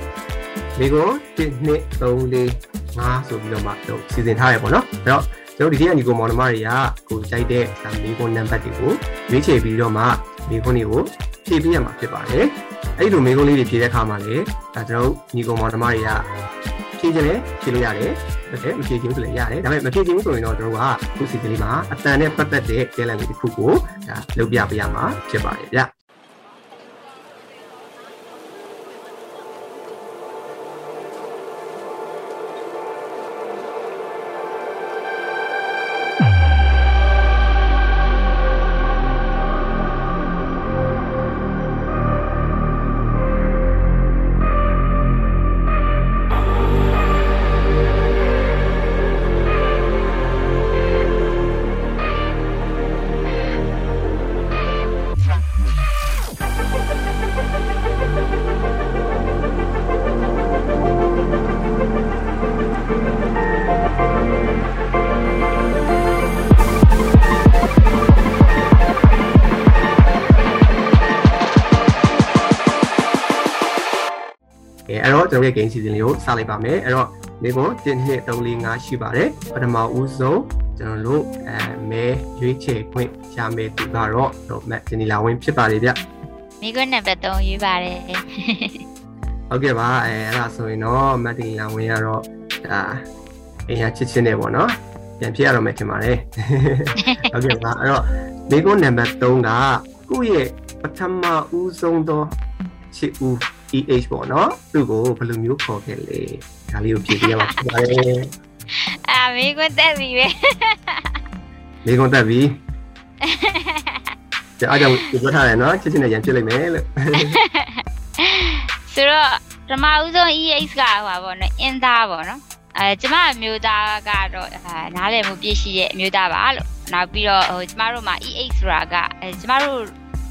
မိကုန်း1 2 3 4 5ဆိုပြီးတော့မှတို့စီစဉ်ထားရပေါ့နော်အဲ့တော့ကျွန်တော်ဒီထဲကညီကိုမောင်နှမတွေကကိုကြိုက်တဲ့ဒါမိကုန်းနံပါတ်တွေကိုရွေးချယ်ပြီးတော့မှမိကုန်းတွေကို ဖြည့်ပြရမှာဖြစ်ပါတယ်အဲ့ဒီလိုမိကုန်းလေးတွေဖြည့်တဲ့အခါမှာလည်းဒါကျွန်တော်ညီကိုမောင်နှမတွေကဖြည့်ခြင်းလည်းဖြည့်လို့ရတယ်ဟုတ်တယ်မဖြည့်ခြင်းဆိုလည်းရတယ်ဒါပေမဲ့မဖြည့်ခြင်းဆိုရင်တော့ကျွန်တော်ကခုစီကလေးမှာအတန်နဲ့ပတ်သက်တဲ့ challenge လေးတစ်ခုကိုဒါလုပ်ပြပေးရမှာဖြစ်ပါတယ်ဗျ အဲအဲ့တော့ကျွန်တော်ရဲ့ game season လေးကိုစလိုက်ပါမယ်အဲ့တော့ဒီကွန်1 2 3 4 5ရှိပါတယ်ပထမဦးဆုံးကျွန်တော်တို့အဲမဲရွေးချယ်ခွင့်ရမယ်သူကတော့တော့မက်ဂျနီလာဝင်းဖြစ်ပါတယ်ဗျမိကွန်းနံပါတ်3ယူပါတယ်ဟုတ်ကဲ့ပါအဲအဲ့ဒါဆိုရင်တော့မက်ဂျနီလာဝင်းကတော့ဒါအင်ရချစ်ချင်းနေပေါ့နော်ပြန်ဖြစ်ရတော့မယ်ထင်ပါတယ်ဟုတ်ကဲ့ပါအဲ့တော့ဒီကွန်နံပါတ်3ကကိုယ့်ရဲ့ပထမဦးဆုံးသောချစ်ဦး EH ပေါ့နော်သူ့ကိုဘယ်လိုမျိုးခေါ်ခဲ့လဲဒါလေးကိုဖြည့်ပြရမှာဖြစ်ပါတယ်အာမိကွန်းတက်ပြီပဲလေးကုန်းတက်ပြီကြာအားကြောင့်ပြောထားတယ်နော်ချစ်ချစ်နဲ့ရန်ဖြစ်လိုက်မယ်လို့ဆိုတော့ပထမဦးဆုံး EX ကဟိုပါပေါ့နော်အင်းသားပေါ့နော်အဲကျမအမျိုးသားကတော့အာနားလည်မှုပြည့်ရှိရဲ့အမျိုးသားပါလို့နောက်ပြီးတော့ဟိုကျမတို့မှာ EX ဆိုတာကအဲကျမတို့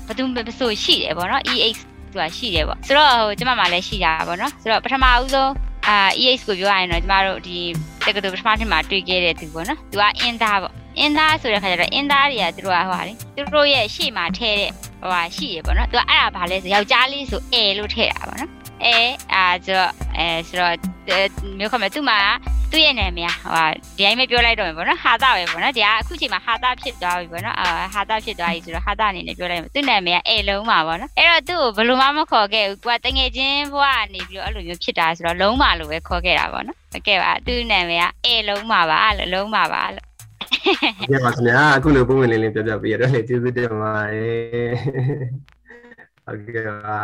ဘယ်သူမဆိုရှိတယ်ပေါ့နော် EX ဆိုတာရှိတယ်ပေါ့ဆိုတော့ဟိုကျမမှလည်းရှိတာပေါ့နော်ဆိုတော့ပထမဦးဆုံးအာ EX ကိုပြောရရင်တော့ကျမတို့ဒီတက္ကသိုလ်ပထမနှစ်မှာတွေ့ခဲ့တဲ့သူပေါ့နော်သူကအင်းသားပေါ့အင်းသားဆိုတဲ့ခါကျတော့အင်းသားတွေကသူတို့ကဟိုဟာလေသူတို့ရဲ့ရှေ့မှာထဲတဲ့ဟိုဟာရှိရပေါ့နော်သူကအဲ့ဒါဘာလဲဆိုယောက်ျားလေးဆိုအဲလို့ထဲတာပေါ့နော် အဲအာဆိုတော့အဲဆိုတော့မျိုးခမသူ့မှာသူ့ရဲ့နာမည်ဟိုဟာဒီတိုင်းပဲပြောလိုက်တော့မယ်ပေါ့နော်ဟာတာပဲပေါ့နော်ဒီကအခုချိန်မှာဟာတာဖြစ်သွားပြီပေါ့နော်အာဟာတာဖြစ်သွားပြီဆိုတော့ဟာတာအနေနဲ့ပြောလိုက်မယ်သူ့နာမည်ကအဲလုံးပါပေါ့နော်အဲ့တော့သူ့ကိုဘယ်လိုမှမခေါ်ခဲ့ဘူးကိုကတငယ်ချင်းဘဝကနေပြီးတော့အဲ့လိုမျိုးဖြစ်တာဆိုတော့လုံးပါလို့ပဲခေါ်ခဲ့တာပေါ့နော်ဟုတ်ကဲ့ပါသူ့နာမည်ကအဲလုံးပါပါလို့လုံးပါပါလို့ဟုတ်ကဲ့ပါခင်ဗျာအခုလိုပုံဝင်လေးလေးပြောပြပေးရတော့လေကျေးဇူးတင်ပါတယ်ဟုတ်ကဲ့ပါ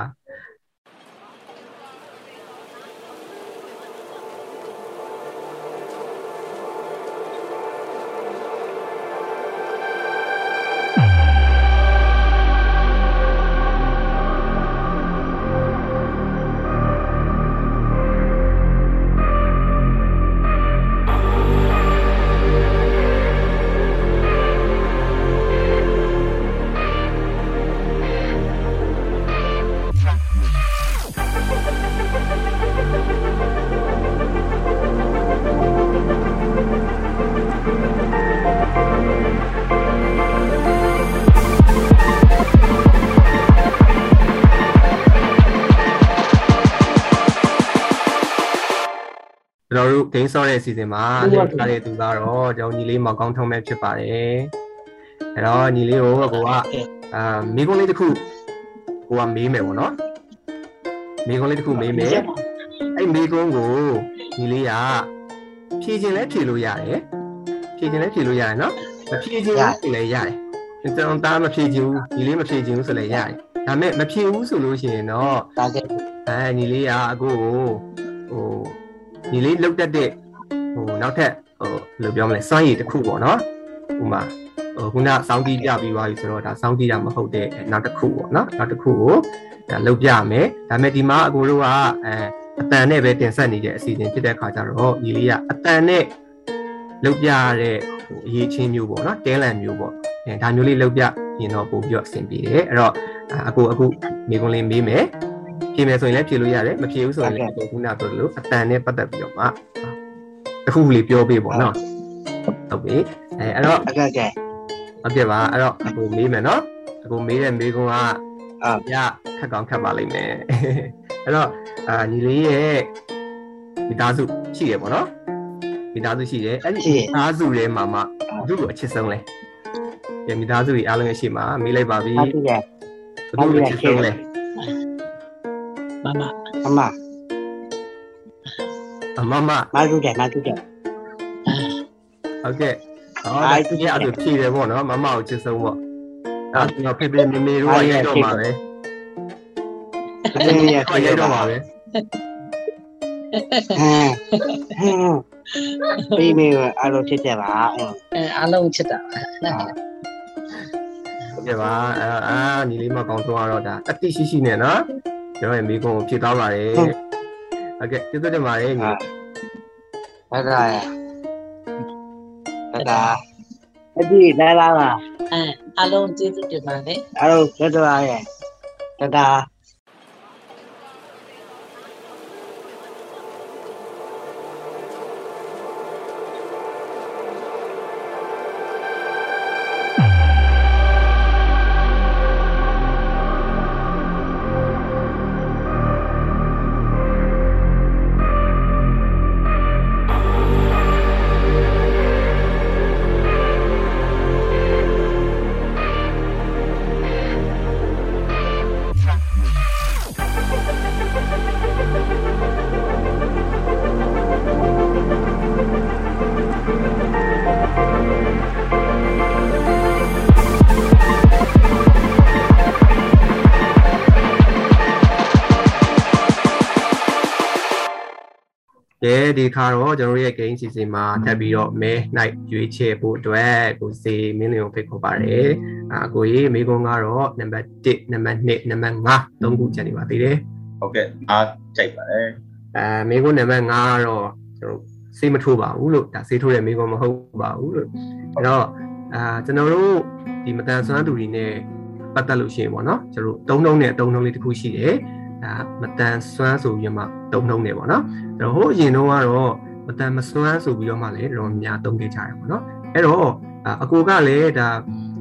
တော်တို့ game ဆော့တဲ့အစီအစဉ်မှာလက်ထားတဲ့သူကတော့ကျွန်တော်ညီလေးမောင်ကောင်းထုံးမဲ့ဖြစ်ပါတယ်အဲ့တော့ညီလေးကိုကိုကအာမိကုန်းလေးတစ်ခုကိုကမေးမယ်ပေါ့နော်မိကုန်းလေးတစ်ခုမေးမယ်အဲ့မိကုန်းကိုညီလေးကဖြည့်ခြင်းလဲဖြည့်လို့ရတယ်ဖြည့်ခြင်းလဲဖြည့်လို့ရတယ်နော်မဖြည့်ခြင်းဆိုလည်းရတယ်ကျွန်တော်သားမဖြည့်ခြင်းဘူးညီလေးမဖြည့်ခြင်းဘူးဆိုလည်းရတယ်ဒါပေမဲ့မဖြည့်ဘူးဆိုလို့ရှိရင်တော့ဒါကအဲညီလေးကအခုကိုဟို ညီလေးလောက်တက်တဲ့ဟိုနောက်ထပ်ဟိုဘယ်လိုပြောမလဲစွမ်းရည်တစ်ခုပေါ့နော်ဥမာဟိုခုနစောင်းတီးပြပြီးသွားပြီဆိုတော့ဒါစောင်းတီးတာမဟုတ်တဲ့နောက်တစ်ခုပေါ့နော်နောက်တစ်ခုကိုဒါလုပ်ပြမယ်ဒါပေမဲ့ဒီမှာအကိုတို့ကအဲအတန်နဲ့ပဲတင်ဆက်နေတဲ့အစီအစဉ်ဖြစ်တဲ့ခါကျတော့ညီလေးကအတန်နဲ့လုပ်ပြရတဲ့ဟိုအရေးချင်းမျိုးပေါ့နော်တဲလန်မျိုးပေါ့အဲဒါမျိုးလေးလုပ်ပြရင်တော့ပို့ပြီးတော့အဆင်ပြေတယ်အဲ့တော့အကိုအခုမိကုန်းလေးမေးမယ် ဖြေမယ်ဆိုရင်လည်းဖြေလို့ရတယ်မဖြေဘူးဆိုရင်လည်းအခုခုနပြောသလိုအတန်နဲ့ပတ်သက်ပြီးတော့မှတစ်ခုခုလေးပြောပေးပေါ့နော်ဟုတ်ပြီအဲအဲ့တော့ဟုတ်ကဲ့ကဲဟုတ်ကဲ့ပါအဲ့တော့အခုမေးမယ်နော်အခုမေးတဲ့မေးခွန်းကအာညခက်ကောင်းခက်ပါလိမ့်မယ်အဲ့တော့အာညီလေးရဲ့မိသားစုရှိရပေါ့နော်မိသားစုရှိတယ်အဲ့ဒီမိသားစုထဲမှာမှသူ့ကိုအချစ်ဆုံးလဲကဲမိသားစုကြီးအားလုံးရဲ့ရှေ့မှာမေးလိုက်ပါပြီဟုတ်ကဲ့ဘသူ့ကိုအချစ်ဆုံးလဲ မမအမအမမမတူတယ်မတူတယ်ဟုတ်ကဲ့ဟောဒါသူရဲ့အဲ့ဒါဖြေတယ်ပေါ့နော်မမကိုချစ်ဆုံးပေါ့အဲ့တော့ဖေဖေမေမေတို့ကရိုက်တော့မှာပဲအင်းရခေါ်ရိုက်တော့မှာပဲဟမ်ဟမ်ပြီးပြီအဲ့လိုဖြစ်တယ်ပါအင်းအဲအားလုံးချစ်တာဟုတ်ကဲ့ပါအာအာညီလေးမကောင်းဆုံးကတော့ဒါအတိရှိရှိနဲ့နော် ကျွန်တော်ရဲ့မိကုန်းကိုဖြည့်သွားပါတယ်ဟုတ်ကဲ့ကျေးဇူးတင်ပါတယ်ညီဟုတ်ကဲ့ဟုတ်ကဲ့အဒီလာလာပါအဲအားလုံးကျေးဇူးတင်ပါတယ်အဲ့လိုဖြစ်သွားရဲ့တဒါ ကဲဒီခါတော့ကျွန်တော်တို့ရဲ့ game season မှာထပ်ပြီးတော့မဲ night ရွေးချယ်ဖို့အတွက်ကိုစေမင်းလင်းကိုဖိတ်ခေါ်ပါတယ်အာကိုကြီးမိကုန်းကတော့နံပါတ်1နံပါတ်2နံပါတ်5သုံးခုကျန်နေပါသေးတယ်ဟုတ်ကဲ့အားကြိုက်ပါတယ်အဲမိကုန်းနံပါတ်5ကတော့ကျွန်တော်စေးမထိုးပါဘူးလို့ဒါစေးထိုးတဲ့မိကုန်းမဟုတ်ပါဘူးလို့အဲ့တော့အာကျွန်တော်တို့ဒီမတန်ဆွမ်းသူတွေနဲ့ပတ်သက်လို့ရှိရင်ပေါ့နော်ကျွန်တော်တို့သုံးနှုံးနဲ့သုံးနှုံးလေးတစ်ခုရှိတယ် ဒါမတန်ဆွမ်းဆိုပြီးမှသုံးနှုံးနေပေါ့နော်အဲ့တော့ဟိုအရင်တော့ကတော့မတန်မဆွမ်းဆိုပြီးတော့မှလည်းတော်များသုံးခဲ့ကြတယ်ပေါ့နော်အဲ့တော့အာအကိုကလည်းဒါ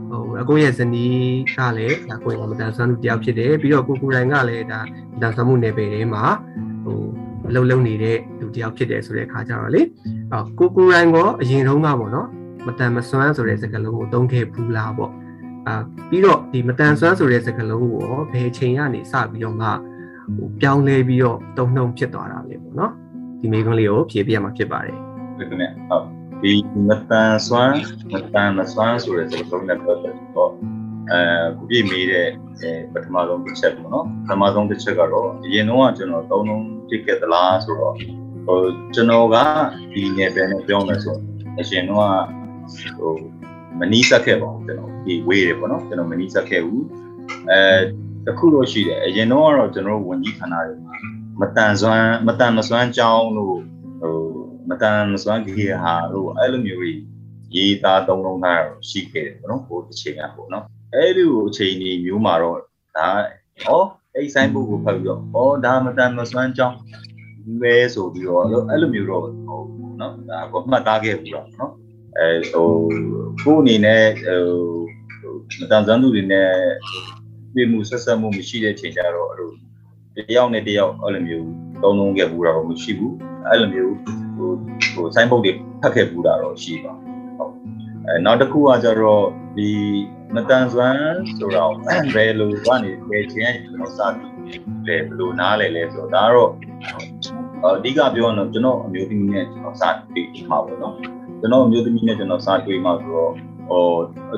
ဟိုအကိုရဲ့ဇနီးကလည်းဒါကိုယ်ကမတန်ဆွမ်းသူတယောက်ဖြစ်တယ်ပြီးတော့ကိုကိုရိုင်းကလည်းဒါမတန်ဆွမ်းမှုနယ်ပယ်ထဲမှာဟိုအလုံးလုံးနေတဲ့လူတယောက်ဖြစ်တယ်ဆိုတဲ့အခါကျတော့လေအော်ကိုကိုရိုင်းကအရင်တုန်းကပေါ့နော်မတန်မဆွမ်းဆိုတဲ့စကားလုံးကိုသုံးခဲ့ဘူးလားပေါ့အာပြီးတော့ဒီမတန်ဆွမ်းဆိုတဲ့စကားလုံးကိုရောဘယ်အချိန်ကနေစပြီးတော့မှ ဟိုပြောင်းလဲပြီးတော့တုံ့နှုံဖြစ်သွားတာလေပေါ့နော်ဒီမိကုန်းလေးကိုဖြည့်ပြရမှာဖြစ်ပါတယ်ဟုတ်ကဲ့ဟုတ်ဒီမတန်ဆွမ်းမတန်မဆွမ်းဆိုတဲ့စကားလုံးနဲ့ပတ်သက်တော့အဲခုပြည့်မိတဲ့အဲပထမဆုံးတစ်ချက်ပေါ့နော်ပထမဆုံးတစ်ချက်ကတော့အရင်တော့ကျွန်တော်သုံးလုံးပြစ်ခဲ့သလားဆိုတော့ဟိုကျွန်တော်ကဒီနယ်ပယ်နဲ့ပြောမယ်ဆိုအရင်တော့ဟိုမနီးစက်ခဲ့ပါဘူးကျွန်တော်ဒီဝေးတယ်ပေါ့နော်ကျွန်တော်မနီးစက်ခဲ့ဘူးအဲ တစ်ခုတော့ရှိတယ်အရင်တော့ကတော့ကျွန်တော်ဝန်ကြီးခန္ဓာတွေမှာမတန်ဆွမ်းမတန်မဆွမ်းကြောင်းလို့ဟိုမတန်မဆွမ်းကြီးဟာလို့အဲ့လိုမျိုးကြီးရေးသားသုံးလုံးသားတော့ရှိခဲ့တယ်ပေါ့နော်ဟိုတစ်ချိန်ကပေါ့နော်အဲ့ဒီကိုအချိန်ကြီးမျိုးမှာတော့ဒါဩအဲ့ဆိုင်ဘုတ်ကိုဖတ်ပြီးတော့ဩဒါမတန်မဆွမ်းကြောင်းပဲဆိုပြီးတော့အဲ့လိုမျိုးတော့ဟိုနော်ဒါကိုမှတ်သားခဲ့ပြီးတော့နော်အဲဟိုကိုအနေနဲ့ဟိုမတန်ဆွမ်းသူတွေနဲ့ ပြည်မှုဆက်ဆက်မှုမရှိတဲ့ချိန်ကျတော့အဲ့လိုတယောက်နဲ့တယောက်အဲ့လိုမျိုးသုံးလုံးခဲ့ဘူးတော့မရှိဘူးအဲ့လိုမျိုးဟိုဟိုဆိုင်းဘုတ်တွေဖတ်ခဲ့ဘူးတာတော့ရှိပါဟုတ်အဲနောက်တစ်ခုကကျတော့ဒီမတန်ဆွမ်းဆိုတော့ဘယ်လိုကနေဘယ်ချင်းကျွန်တော်စပြီးဘယ်လိုနားလဲလဲဆိုတော့ဒါကတော့အဓိကပြောရတော့ကျွန်တော်အမျိုးသမီးနဲ့ကျွန်တော်စတွေ့မှာပေါ့နော်ကျွန်တော်အမျိုးသမီးနဲ့ကျွန်တော်စတွေ့မှာဆိုတော့ ဟို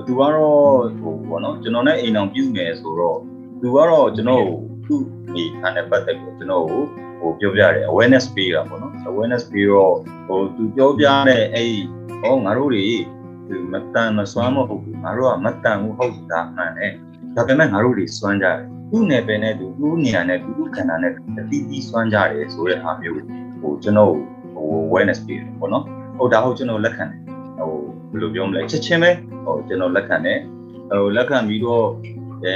သူကတော့ဟိုဘောနော်ကျွန်တော်နဲ့အိမ်အောင်ပြုနေဆိုတော့သူကတော့ကျွန်တော်သူ့ဒီခံတဲ့ပတ်သက်ပြီးကျွန်တော်ကိုဟဟိုပြောပြတယ် awareness ပေးတာပေါ့နော် awareness ပေးတော့ဟိုသူပြောပြတဲ့အဲ့ဟောငါတို့တွေဒီမတန်မစွမ်းမဟုတ်ဘူးငါတို့ကမတန်ဘူးဟုတ်တာမှန်တယ်ဒါပေမဲ့ငါတို့တွေစွမ်းကြတယ်သူ့နယ်ပယ်နဲ့သူသူ့နေရာနဲ့သူ့ခန္ဓာနဲ့အတီးတီးစွမ်းကြတယ်ဆိုတဲ့အားမျိုးဟိုကျွန်တော်ဟို awareness ပေးတယ်ပေါ့နော်ဟုတ်ဒါဟုတ်ကျွန်တော်လက်ခံတယ်ဟို ဘယ်လိုပြောမလဲချက်ချင်းပဲဟိုကျွန်တော်လက်ခံတယ်ဟိုလက်ခံပြီးတော့အဲ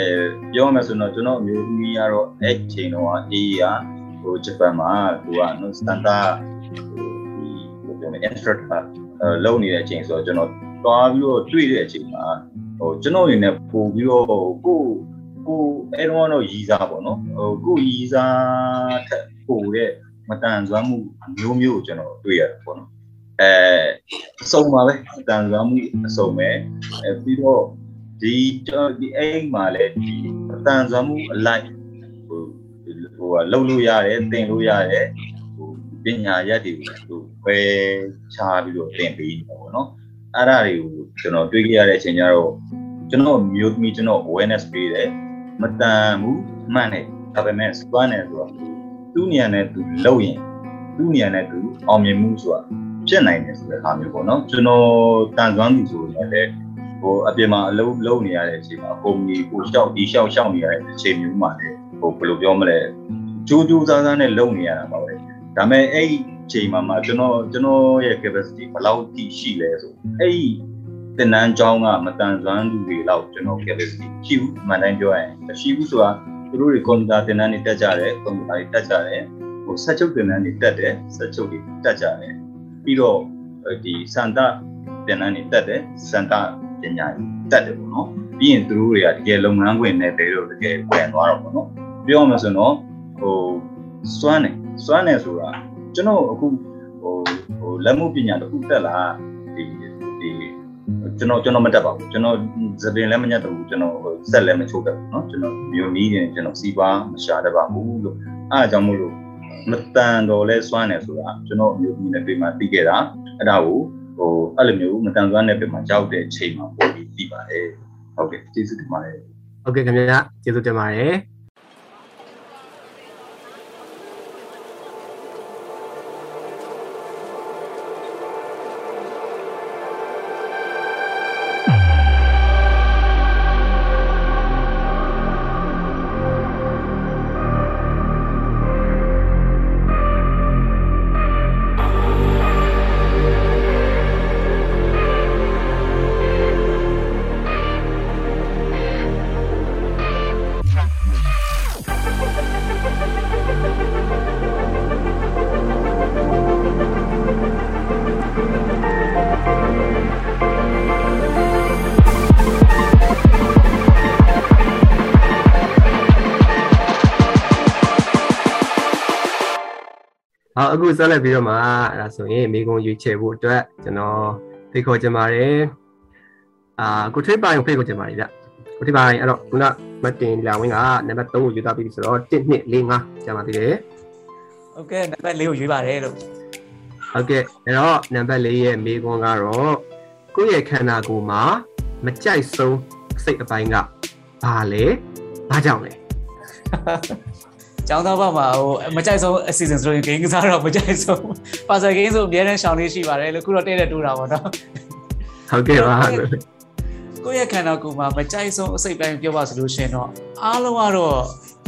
ပြောမှဆိုတော့ကျွန်တော်အမျိုးသမီးကတော့အဲ့ချိန်တော့အေးရဟိုဂျပန်မှာသူကနော်စတန်ဒါဒီဘယ်လိုပြောမလဲ instructor လုံနေတဲ့အချိန်ဆိုတော့ကျွန်တော်တွားပြီးတော့တွေ့တဲ့အချိန်မှာဟိုကျွန်တော်အနေနဲ့ပို့ပြီးတော့ကိုကိုအဲ့တော့တော့ရီစားပေါ့နော်ဟိုကိုရီစားထက်ပို့တဲ့မတန်စွမ်းမှုမျိုးမျိုးကိုကျွန်တော်တွေ့ရတယ်ပေါ့နော် အဲအစုံပါပဲတန်စွမ်းမှုအစုံပဲအဲပြီးတော့ဒီဒီအိမ်မှာလည်းဒီတန်စွမ်းမှုအလိုက်ဟိုဟိုလှုပ်လို့ရတယ်တင်လို့ရတယ်ဟိုပညာရက်တွေကိုဟိုပဲချားပြီးတော့တင်ပေးနေတာပေါ့နော်အဲ့ဒါတွေကိုကျွန်တော်တွေးကြရတဲ့အချိန်ကျတော့ကျွန်တော်မျိုးသမီးကျွန်တော် awareness ပေးတယ်မတန်ဘူးမှန်တယ်ဒါပေမဲ့စွမ်းတယ်ဆိုတော့သူ့နေရာနဲ့သူလှုပ်ရင်သူ့နေရာနဲ့သူအောင်မြင်မှုဆိုတာ ဖြစ်နိုင်တယ်ဆိုတဲ့အခါမျိုးပေါ့နော်ကျွန်တော်တန်စွမ်းသူဆိုရင်လည်းဟိုအပြင်မှာအလုပ်လုပ်နေရတဲ့အချိန်မှာကုမ္ပဏီကိုရှောက်ဒီရှောက်ရှောက်နေရတဲ့အချိန်မျိုးမှာလည်းဟိုဘယ်လိုပြောမလဲကြိုးကြိုးစားစားနဲ့လုပ်နေရတာပါပဲဒါပေမဲ့အဲ့ချိန်မှာမှကျွန်တော်ကျွန်တော်ရဲ့ capacity ဘယ်လောက်ထိရှိလဲဆိုအဲ့တင်နန်းကျောင်းကမတန်စွမ်းသူတွေလောက်ကျွန်တော် capacity ရှိဘူးမှန်တိုင်းပြောရရင်မရှိဘူးဆိုတာသူတို့တွေကွန်ပျူတာတင်နန်းတွေတက်ကြတယ်ကွန်ပျူတာတွေတက်ကြတယ်ဟိုဆက်ချုပ်တင်နန်းတွေတက်တယ်ဆက်ချုပ်တွေတက်ကြတယ် ပြီးတော့ဒီစန္ဒတင်နန်းတွေတက်တယ်စန္ဒပညာတက်တယ်ပေါ့နော်ပြီးရင်သူတို့တွေကတကယ်လုပ်ငန်းခွင်နဲ့တဲတော့တကယ်ဝင်သွားတော့ပေါ့နော်ပြောမှဆိုတော့ဟိုစွမ်းတယ်စွမ်းတယ်ဆိုတာကျွန်တော်အခုဟိုဟိုလက်မှုပညာတစ်ခုတက်လာဒီဒီကျွန်တော်ကျွန်တော်မတက်ပါဘူးကျွန်တော်သပင်လည်းမညက်တော့ဘူးကျွန်တော်ဆက်လည်းမချိုးတတ်ဘူးเนาะကျွန်တော်မျိုးနီးရင်ကျွန်တော်စီးပွားမရှာတတ်ပါဘူးလို့အားကြောင့်မို့လို့ မတန်တော့လဲစွမ်းတယ်ဆိုတာကျွန်တော်မျိုးနီးနဲ့တွေ့မှသိခဲ့တာအဲ့ဒါကိုဟိုအဲ့လိုမျိုးမတန်စွမ်းတဲ့ပြင်မှာကြောက်တဲ့အချိန်မှာပို့ပြီးသိပါတယ်ဟုတ်ကဲ့ကျေးဇူးတင်ပါတယ်ဟုတ်ကဲ့ခင်ဗျာကျေးဇူးတင်ပါတယ် ခုဆက်လက်ပြီးတော့မှအဲ့ဒါဆိုရင်မိကုံရွေးချယ်ဖို့အတွက်ကျွန်တော်ဖိတ်ခေါ်ချင်ပါတယ်အာကိုထွေးပိုင်ကိုဖိတ်ခေါ်ချင်ပါတယ်ဗျကိုထွေးပိုင်အဲ့တော့ခုနမတင်လာဝင်းကနံပါတ်3ကိုယူသားပြီးဆိုတော့1 2 4 5ကျန်ပါသေးတယ်ဟုတ်ကဲ့နံပါတ်4ကိုရွေးပါတယ်လို့ဟုတ်ကဲ့အဲ့တော့နံပါတ်4ရဲ့မိကုံကတော့ကိုယ့်ရဲ့ခန္ဓာကိုယ်မှာမကြိုက်ဆုံးစိတ်အပိုင်းကဘာလဲဘာကြောင့်လဲ ကျောင်းသားဘက်မှာဟိုမကြိုက်ဆုံးအစီအစဉ်ဆိုရင် game ကစားတော့မကြိုက်ဆုံး puzzle game ဆိုအများနဲ့ရှောင်လေးရှိပါတယ်လို့ခုတော့တဲ့တဲ့တိုးတာပေါ့နော်ဟုတ်ကဲ့ပါကိုယ့်ရဲ့ခန္ဓာကိုယ်မှာမကြိုက်ဆုံးအစိတ်ပိုင်းပြောပါဆိုလို့ရှင်တော့အားလုံးကတော့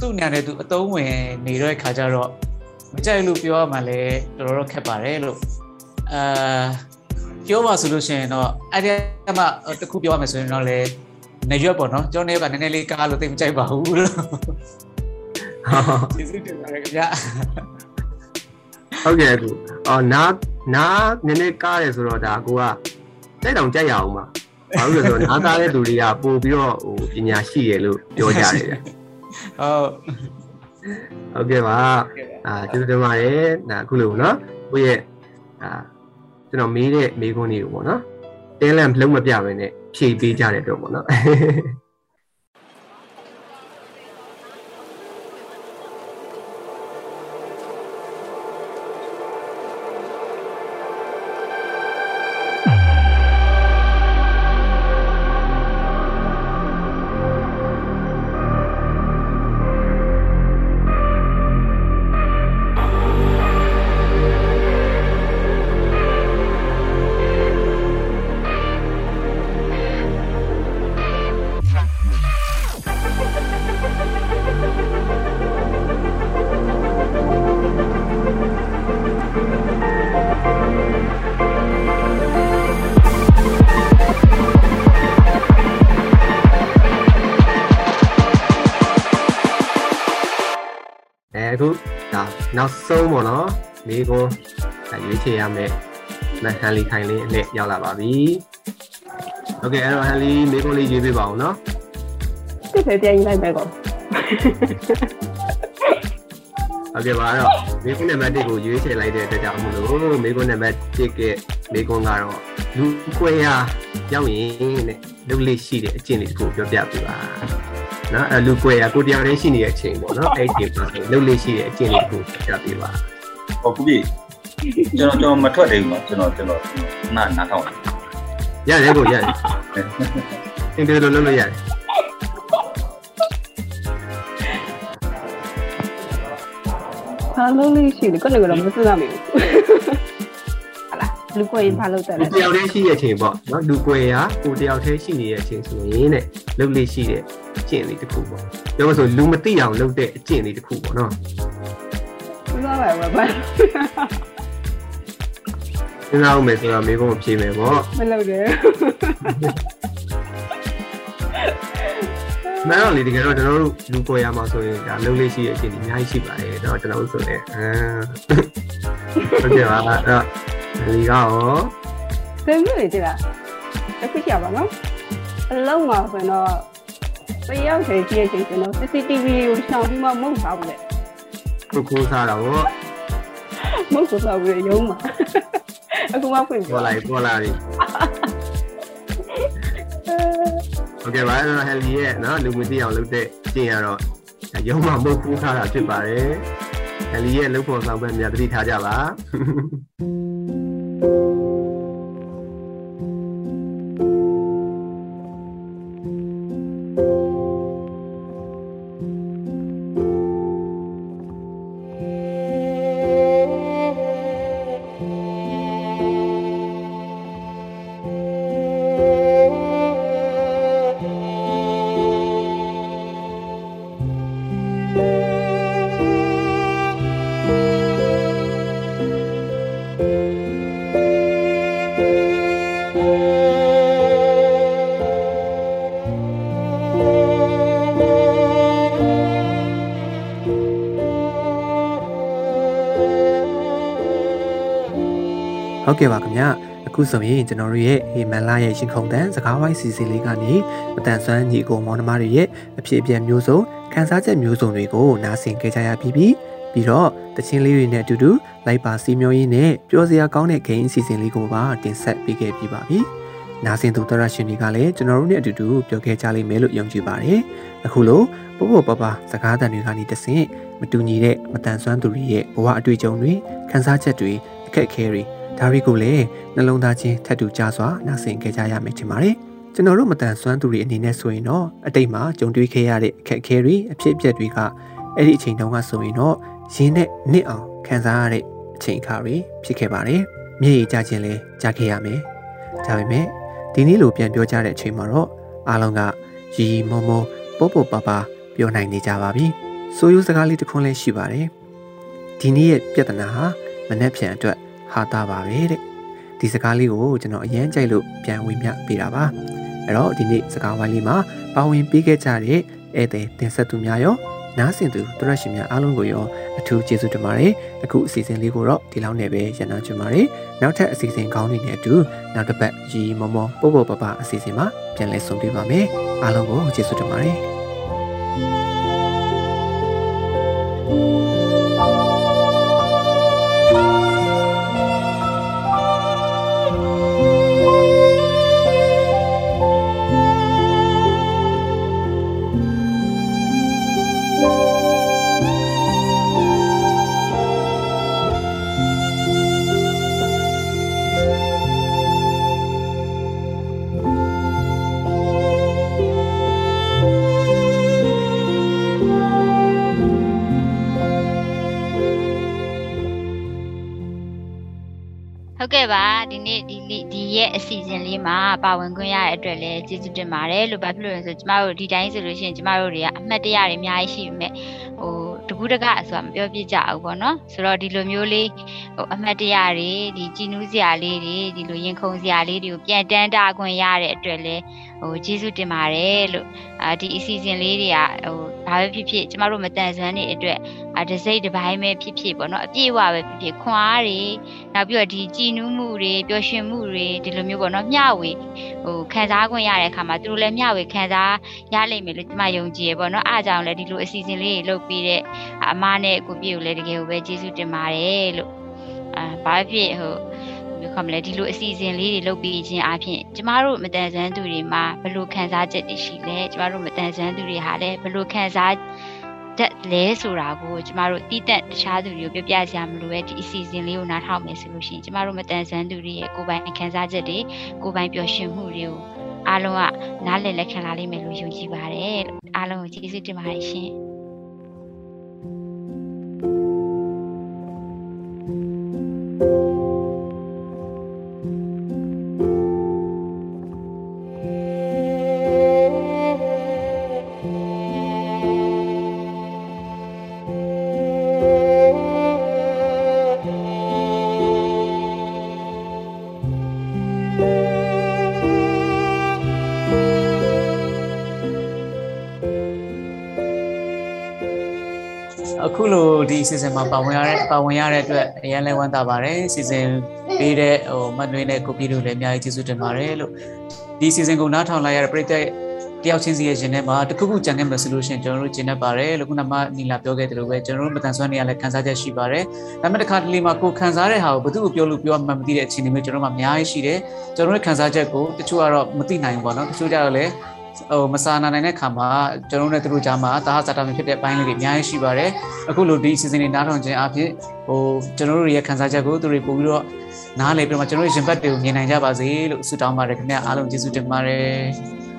သူ့ညာနဲ့သူအတုံးဝင်နေတဲ့ခါကျတော့မကြိုက်လို့ပြောရမှလည်းတော်တော်ခက်ပါတယ်လို့အာပြောပါဆိုလို့ရှင်တော့အဲ့ဒီမှာတခုပြောရမယ်ဆိုရင်တော့လေနေရွက်ပေါ့နော်ကျွန်တော်နေကနည်းနည်းလေးကားလို့သိမကြိုက်ပါဘူးလို့ ကျေးဇူးတင်ပါတယ်ခင်ဗျာဟုတ်ကဲ့ကူအော်နားနားနည်းနည်းကားတယ်ဆိုတော့ဒါကိုကကြိုက်တောင်ကြိုက်ရအောင်ပါဘာလို့လဲဆိုတော့နားသားတဲ့သူတွေကပို့ပြီးတော့ဟိုပညာရှိရလို့ပြောကြတယ်ဗျဟုတ်ဟုတ်ကဲ့ပါအာကျေးဇူးတင်ပါတယ်ဒါအခုလို့နော်ကိုယ့်ရဲ့အာကျွန်တော်မေးတဲ့မေးခွန်းတွေကိုပေါ့နော်တဲလန့်လုံးမပြဘဲနဲ့ဖြည့်ပေးကြတဲ့အတွက်ပေါ့နော် အခုဒါနောက်ဆုံးပေါ့နော်မိကိုရွေးချယ်ရမယ်မဟန်လီခိုင်လေးအနဲ့ရောက်လာပါပြီโอเคအဲ့တော့ဟန်လီမိကိုလေးရွေးပေးပါအောင်နော် တစ်ဖက်ပြန်လိုက်ပဲကော โอเคပါအဲ့တော့မိကိုနံပါတ်1ကိုရွေးချယ်လိုက်တဲ့အတွက်ကြောင့်မလို့မိကိုနံပါတ်1ကမိကိုကတော့လူခွဲရရောက်ရင်တဲ့လုပ်လေးရှိတဲ့အကျင့်လေးတစ်ခုပြောပြပေးပါ နော်အဲလူကွဲရကိုတရားလေးရှိနေတဲ့အချိန်ပေါ့နော်အဲ့ဒီအချိန်မှာလုပ်လေးရှိတဲ့အကျင့်လေးတစ်ခုပြောပြပေးပါဟောခုပြီကျွန်တော်ကျွန်တော်မထွက်သေးဘူးနော်ကျွန်တော်ကျွန်တော်နားနားထောင်ရတယ်ကိုရတယ်အင်းတယ်လို့လုပ်လို့ရတယ်ဘာလို့လဲရှိတယ်ကိုယ်လည်းတော့မစမ်းမိဘူးဟာ လားလူကိုရင်ဘာလို့တက်လဲလူတယောက်တည်းရှိတဲ့အချိန်ပေါ့နော်လူကွဲရကိုတယောက်တည်းရှိနေတဲ့အချိန်ဆိုရင်တဲ့လုပ်လေးရှိတဲ့အကျင့်လေးတစ်ခုပေါ့ပြောမဆိုလူမသိအောင်လုပ်တဲ့အကျင့်လေးတစ်ခုပေါ့နော်စမ်းပါဘာဘာစဉ်းစားအောင်မယ်ဆိုတော့မေးဖို့ဖြေမယ်ပေါ့မလုပ်တယ်မန်တော့လေတကယ်တော့ကျွန်တော်တို့လူကွဲရမှာဆိုရင်ဒါလုပ်လေးရှိတဲ့အကျင့်ဒီအများကြီးရှိပါတယ်တော့ကျွန်တော်တို့ဆိုလည်းအာဟုတ်ကဲ့ပါအဲ့တော့ ဒီကရော ဆယ်မိနစ်ကြည့်လားတစ်ခုချပါနော်အလုံးမှာဆိုတော့တယောက်တည်းကြည့်ရချင်းဆိုတော့ CCTV ကိုရှောင်ပြီးမှမဟုတ်ပါဘူးလေ ခုခိုးစားတာပေါ့ မဟုတ်ဆိုတော့ရုံးမှာအခုမှဖွင့်ပြ ပေါ်လိုက်ပေါ်လာပြီโอเคပါအဲ့တော့ဟယ်လီရဲ့နော်လူမသိအောင်လုပ်တဲ့ကျင့်ရတော့ရုံးမှာမဟုတ်ခိုးစားတာဖြစ်ပါတယ်ဟယ်လီရဲ့လုပ်ဖို့ဆောင်ပဲများသတိထားကြပါ ဟုတ်ကဲ့ပါခင်ဗျအခုဆိုရင်ကျွန်တော်တို့ရဲ့ဟေမန်လာရဲ့ရှင်ခုံတန်စကားဝိုင်းစီစဉ်လေးကနေမတန်ဆွမ်းညီကိုမောင်နှမတွေရဲ့အဖြစ်အပျက်မျိုးစုံခန်းစားချက်မျိုးစုံတွေကိုနားဆင်ကြကြရပြီးပြီပြီးတော့တချင်းလေးတွေနဲ့အတူတူလိုက်ပါစီမျိုးရင်းနဲ့ပြောစရာကောင်းတဲ့ဂိမ်းအစီအစဉ်လေးကိုပါတင်ဆက်ပေးခဲ့ပြီးပါပြီနားဆင်သူတော်ရရှင်တွေကလည်းကျွန်တော်တို့နဲ့အတူတူပြောခဲ့ကြလိမ့်မယ်လို့ယုံကြည်ပါတယ်အခုလိုပို့ပို့ပပစကားတန်တွေကနေတဆင့်မတူညီတဲ့မတန်ဆွမ်းသူတွေရဲ့ဘဝအတွေ့အကြုံတွေခန်းစားချက်တွေအခက်အခဲတွေ ဒါတွေကိုလည်းနှလုံးသားချင်းထပ်တူကြစွာနားဆင်ကြကြရမယ်ထင်ပါတယ်။ကျွန်တော်တို့မတန်ဆွမ်းသူတွေအနေနဲ့ဆိုရင်တော့အတိတ်မှာကြုံတွေ့ခဲ့ရတဲ့အခက်အခဲတွေအဖြစ်အပျက်တွေကအဲ့ဒီအချိန်တုန်းကဆိုရင်တော့ရင်းနဲ့နစ်အောင်ခံစားရတဲ့အချိန်အခါတွေဖြစ်ခဲ့ပါတယ်။မျက်ရည်ကျခြင်းလည်းကြားခဲ့ရမယ်။ဒါပေမဲ့ဒီနေ့လိုပြန်ပြောကြတဲ့အချိန်မှာတော့အားလုံးကရီရီမောမောပို့ပို့ပါပါပြောနိုင်နေကြပါပြီ။ဆိုရိုးစကားလေးတစ်ခွန်းလည်းရှိပါတယ်။ဒီနေ့ရဲ့ပြဿနာဟာမနှက်ဖြန်အတွက် ဟာတာပါပဲတဲ့ဒီစကားလေးကိုကျွန်တော်အရင်ကြိုက်လို့ပြန်ဝင်မြပေးတာပါအဲ့တော့ဒီနေ့စကားဝိုင်းလေးမှာပါဝင်ပေးခဲ့ကြတဲ့ဧည့်သည်တင်ဆက်သူများရောနားဆင်သူတရရှိများအားလုံးကိုရောအထူးကျေးဇူးတင်ပါတယ်အခုအစီအစဉ်လေးကိုတော့ဒီလောက်နဲ့ပဲရန်နာချင်ပါတယ်နောက်ထပ်အစီအစဉ်ကောင်းတွေနဲ့အတူနောက်တစ်ပတ်ရီမမောပို့ပို့ပပအစီအစဉ်မှာပြန်လည်ဆုံတွေ့ပါမယ်အားလုံးကိုကျေးဇူးတင်ပါတယ် ပါဝင်ခွင့်ရတဲ့အတွက်လည်းကျေးဇူးတင်ပါတယ်လို့ဘာဖြစ်လို့လဲဆိုကျမတို့ဒီတိုင်းဆိုလို့ရှိရင်ကျမတို့တွေကအမှတ်တရတွေအများကြီးရှိပေမဲ့ဟိုတကူးတကဆိုတာမပြောပြကြဘူးပေါ့နော်ဆိုတော့ဒီလိုမျိုးလေးဟိုအမှတ်တရတွေဒီကြည်နူးစရာလေးတွေဒီလိုရင်ခုန်စရာလေးတွေကိုပြန်တန်းတာခွင့်ရတဲ့အတွက်လည်းဟိုကျေးဇူးတင်ပါတယ်လို့အာဒီအစီအစဉ်လေးတွေကဟို ဘာပဲဖြစ်ဖြစ်ကျမတို့မတန်ဆွမ်းနေအတွက်ဒစိတ်တစ်ပိုင်းပဲဖြစ်ဖြစ်ပေါ့နော်အပြည့်အဝပဲဖြစ်ဖြစ်ခွန်အားတွေနောက်ပြီးတော့ဒီကြည်နူးမှုတွေပျော်ရွှင်မှုတွေဒီလိုမျိုးပေါ့နော်မျှဝေဟိုခံစားခွင့်ရတဲ့အခါမှာသူတို့လည်းမျှဝေခံစားရလိမ့်မယ်လို့ကျမယုံကြည်ရပေါ့နော်အားကြောင့်လည်းဒီလိုအစီအစဉ်လေးတွေလုပ်ပြီးတဲ့အမနဲ့ကိုပြည့်ကိုလည်းတကယ်ကိုပဲကျေးဇူးတင်ပါတယ်လို့အာဘာဖြစ်ဟို မျိုးခေါ်မလဲဒီလိုအစီအစဉ်လေးတွေလုပ်ပြီးခြင်းအပြင်ကျမတို့မတန်ဆန်းသူတွေမှာဘယ်လိုခံစားချက်တွေရှိလဲကျမတို့မတန်ဆန်းသူတွေဟာလည်းဘယ်လိုခံစားတတ်လဲဆိုတာကိုကျမတို့တီးတက်တခြားသူတွေကိုပြပြစရာမလိုပဲဒီအစီအစဉ်လေးကိုနားထောင်မယ်ဆိုလို့ရှိရင်ကျမတို့မတန်ဆန်းသူတွေရဲ့ကိုယ်ပိုင်ခံစားချက်တွေကိုယ်ပိုင်ပျော်ရွှင်မှုတွေကိုအားလုံးကနားလည်လက်ခံလာလိမ့်မယ်လို့ယုံကြည်ပါတယ်အားလုံးကိုကျေးဇူးတင်ပါတယ်ရှင် စီစဉ်မှာပါဝင်ရတဲ့ပါဝင်ရတဲ့အတွက်အရင်လဲဝမ်းသာပါတယ်စီစဉ်ပေးတဲ့ဟိုမတ်တွေနဲ့ကိုပြည်တို့လည်းအများကြီးကျေးဇူးတင်ပါတယ်လို့ဒီစီစဉ်ကိုနားထောင်လိုက်ရတဲ့ပရိသတ်တယောက်ချင်းစီရဲ့ရှင်ထဲမှာတခုခုကြံခဲ့မယ်ဆိုလို့ရှိရင်ကျွန်တော်တို့ကျင်တတ်ပါတယ်လို့ခုနမှနီလာပြောခဲ့တယ်လို့ပဲကျွန်တော်တို့မတန်ဆွမ်းနေရလဲခန်းစားချက်ရှိပါတယ်ဒါပေမဲ့တစ်ခါတလေမှာကိုခန်းစားတဲ့ဟာကိုဘယ်သူ့ကိုပြောလို့ပြောမှမသိတဲ့အခြေအနေမျိုးကျွန်တော်တို့မှအများကြီးရှိတယ်ကျွန်တော်တို့ခန်းစားချက်ကိုတချို့ကတော့မသိနိုင်ဘူးပေါ့နော်တချို့ကြတော့လည်း ဟိုမစာနာနိုင်တဲ့ခါမှာကျွန်တော်တို့နဲ့သူတို့ကြားမှာတာဟာစာတာမျိုးဖြစ်တဲ့အပိုင်းလေးတွေအများကြီးရှိပါတယ်အခုလိုဒီ season တွေနားထောင်ခြင်းအပြင်ဟိုကျွန်တော်တို့ရဲ့ခန်းစားချက်ကိုသူတွေပို့ပြီးတော့နားလေပြီးတော့ကျွန်တော်တို့ရင်ဘတ်တွေကိုမြင်နိုင်ကြပါစေလို့ဆုတောင်းပါတယ်ခင်ဗျအားလုံးကျေးဇူးတင်ပါတယ်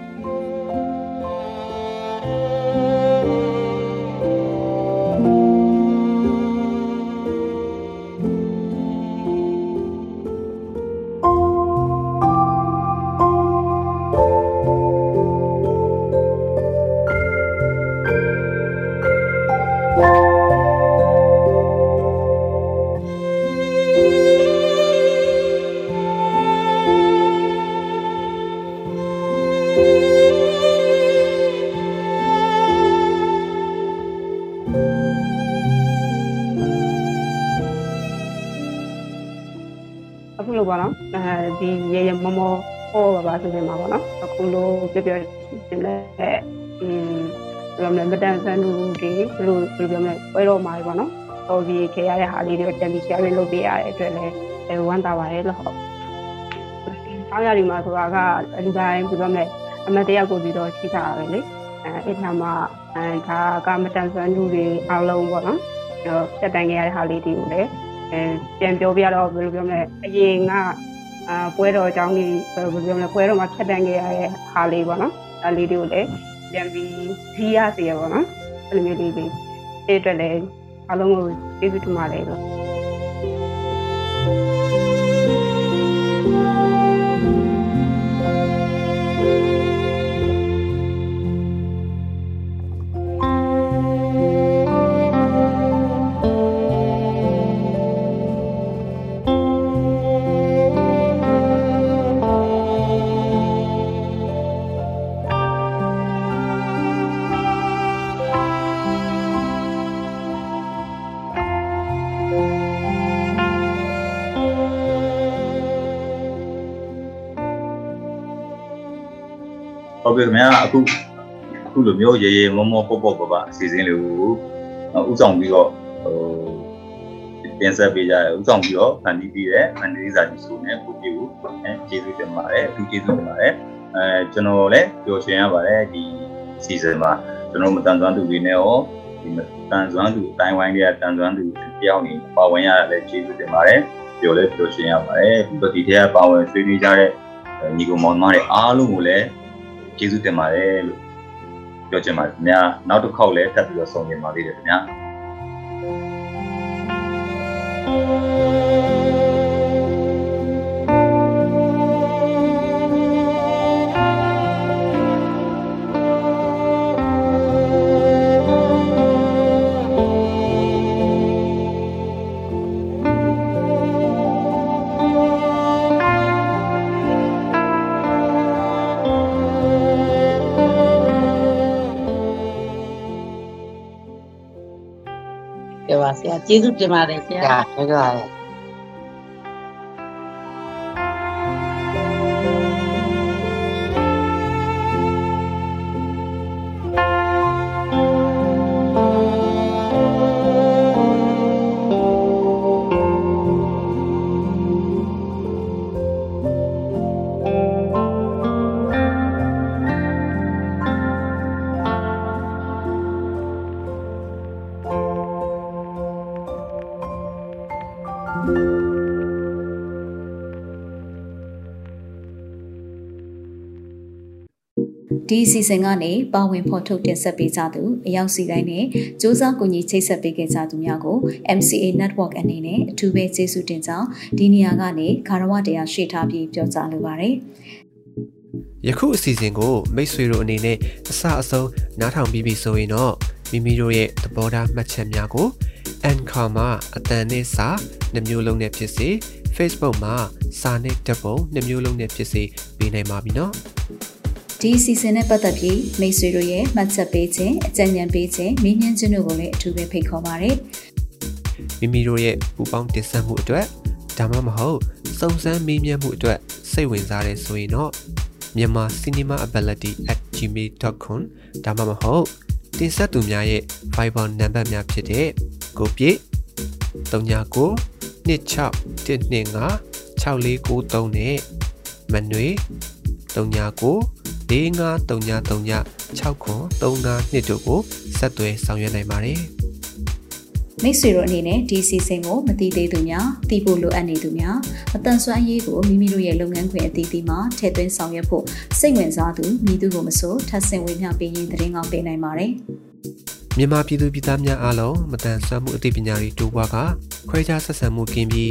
ဆိုနေမှာပေါ့နော်အခုလိုပြောပြောတင်တဲ့อืมဘယ်လိုလဲမတန်ဆန်းလူတွေဘယ်လိုဘယ်လိုပြောမလဲပွဲတော်မှာပေါ့နော်ဟောဒီခေရတဲ့ဟာလေးတွေတန်ပြီး share လုပ်ပေးရတဲ့အတွက်လည်းအဲဝမ်းသာပါတယ်လို့ဟုတ်ဆောင်းရည်မှာဆိုတာကအလူတိုင်းဘယ်လိုပြောမလဲအမတ်တယောက်ကိုပြီးတော့ရှိတာပဲလေအဲအဲ့ထမှာအဲဒါကမတန်ဆန်းလူတွေအားလုံးပေါ့နော်ဖြတ်တန်းခဲ့ရတဲ့ဟာလေးတွေကိုလည်းအဲပြန်ပြောပြတော့ဘယ်လိုပြောမလဲအရင်က အာပွဲတော်အကြောင်းကြီးဘယ်လိုပြောမလဲပွဲတော်မှာဖြတ်တန်းခဲ့ရတဲ့ဟာလေးပေါ့နော်ဒါလေးတွေကိုလည်းပြန်ပြီးဖြီးရစေရပေါ့နော်အဲ့လိုမျိုးလေးလေးအဲ့အတွက်လည်းအားလုံးကိုကျေးဇူးတင်ပါတယ်လို့ ဟုတ်ပြီခင်ဗျာအခုအခုလိုမျိုးရေရေမောမောပေါ့ပေါ့ပပအစီအစဉ်လေးကိုဥဆောင်ပြီးတော့ဟိုတင်ဆက်ပေးကြရဥဆောင်ပြီးတော့ဖန်တီးပြီးတဲ့ဖန်တီးစာကြီးဆိုနေကိုပြေကိုအဲကျေးဇူးတင်ပါတယ်အထူးကျေးဇူးတင်ပါတယ်အဲကျွန်တော်လည်းပျော်ရွှင်ရပါတယ်ဒီ season မှာကျွန်တော်မတန်ဆွမ်းသူတွေနဲ့ရောဒီမတန်ဆွမ်းသူအတိုင်းဝိုင်းတွေကတန်ဆွမ်းသူတယောက်နေပါဝင်ရတာလည်းကျေးဇူးတင်ပါတယ်ပျော်လည်းပျော်ရွှင်ရပါတယ်ဒီတော့ဒီထဲကပါဝင်ဆွေးနွေးကြတဲ့ညီကောင်မောင်မတွေအားလုံးကိုလည်း ကျေးဇူးတင်ပါတယ်လို့ပြောချင်ပါတယ်ခင်ဗျာနောက်တစ်ခေါက်လည်းထပ်ပြီးတော့ဆုံနေပါသေးတယ်ခင်ဗျာတယ် ကျေးဇူးတင်ပါတယ်ဆရာဒါဟုတ်ကဲ့ စီအစဉ်ကနေပါဝင်ဖော်ထုတ်တင်ဆက်ပေးကြသူအရောက်စီတိုင်းနဲ့စ조사ကူညီချိတ်ဆက်ပေးခဲ့ကြသူများကို MCA Network အနေနဲ့အထူးပဲကျေးဇူးတင်ကြောင်းဒီနေရာကနေခါရဝတရားရှေ့ထားပြီးပြောကြားလိုပါတယ်ယခုအစီအစဉ်ကိုမိတ်ဆွေတို့အနေနဲ့အစအဆုံးနားထောင်ပြီးပြီဆိုရင်တော့မိမိတို့ရဲ့သဘောထားမှတ်ချက်များကို Anchor မှာအတန်နဲ့စာနှမျိုးလုံးနဲ့ဖြစ်စေ Facebook မှာစာနဲ့ဓပုံနှမျိုးလုံးနဲ့ဖြစ်စေပေးနိုင်ပါပြီနော် ဒီအစီအစဉ်နဲ့ပတ်သက်ပြီးမိတ်ဆွေတို့ရဲ့မှတ်ချက်ပေးခြင်းအကြံဉာဏ်ပေးခြင်းမေးမြန်းခြင်းတို့ကိုလည်းအထူးပဲဖိတ်ခေါ်ပါရစေမိမိတို့ရဲ့ပူပေါင်းတင်ဆက်မှုအတွက်ဒါမှမဟုတ်စုံစမ်းမေးမြန်းမှုအတွက်စိတ်ဝင်စားတဲ့ဆိုရင်တော့မြန်မာ cinemaability@gmail.com ဒါမှမဟုတ်တင်ဆက်သူများရဲ့ Viber နံပါတ်များဖြစ်တဲ့ကိုပြည့်39 26 125 6493နဲ့မနွေ 39 0539396935တို့ကိုဆက်သွယ်ဆောင်ရွက်နိုင်ပါတယ်မိတ်ဆွေတို့အနေနဲ့ဒီစီစဉ်ကိုမတိသေးသူများတည်ဖို့လိုအပ်နေသူများအတန်ဆွမ်းရေးကိုမိမိတို့ရဲ့လုပ်ငန်းခွင်အသီးသီးမှာထည့်သွင်းဆောင်ရွက်ဖို့စိတ်ဝင်စားသူမိသူကိုမဆိုထပ်ဆင့်ဝင်မျှပေးရင်သတင်းကောင်းပေးနိုင်ပါတယ်မြန်မာပြည်သူပြည်သားများအားလုံးမတန်ဆွမ်းမှုအသိပညာတွေတိုးပွားကခွဲခြားဆက်ဆံမှုကင်းပြီး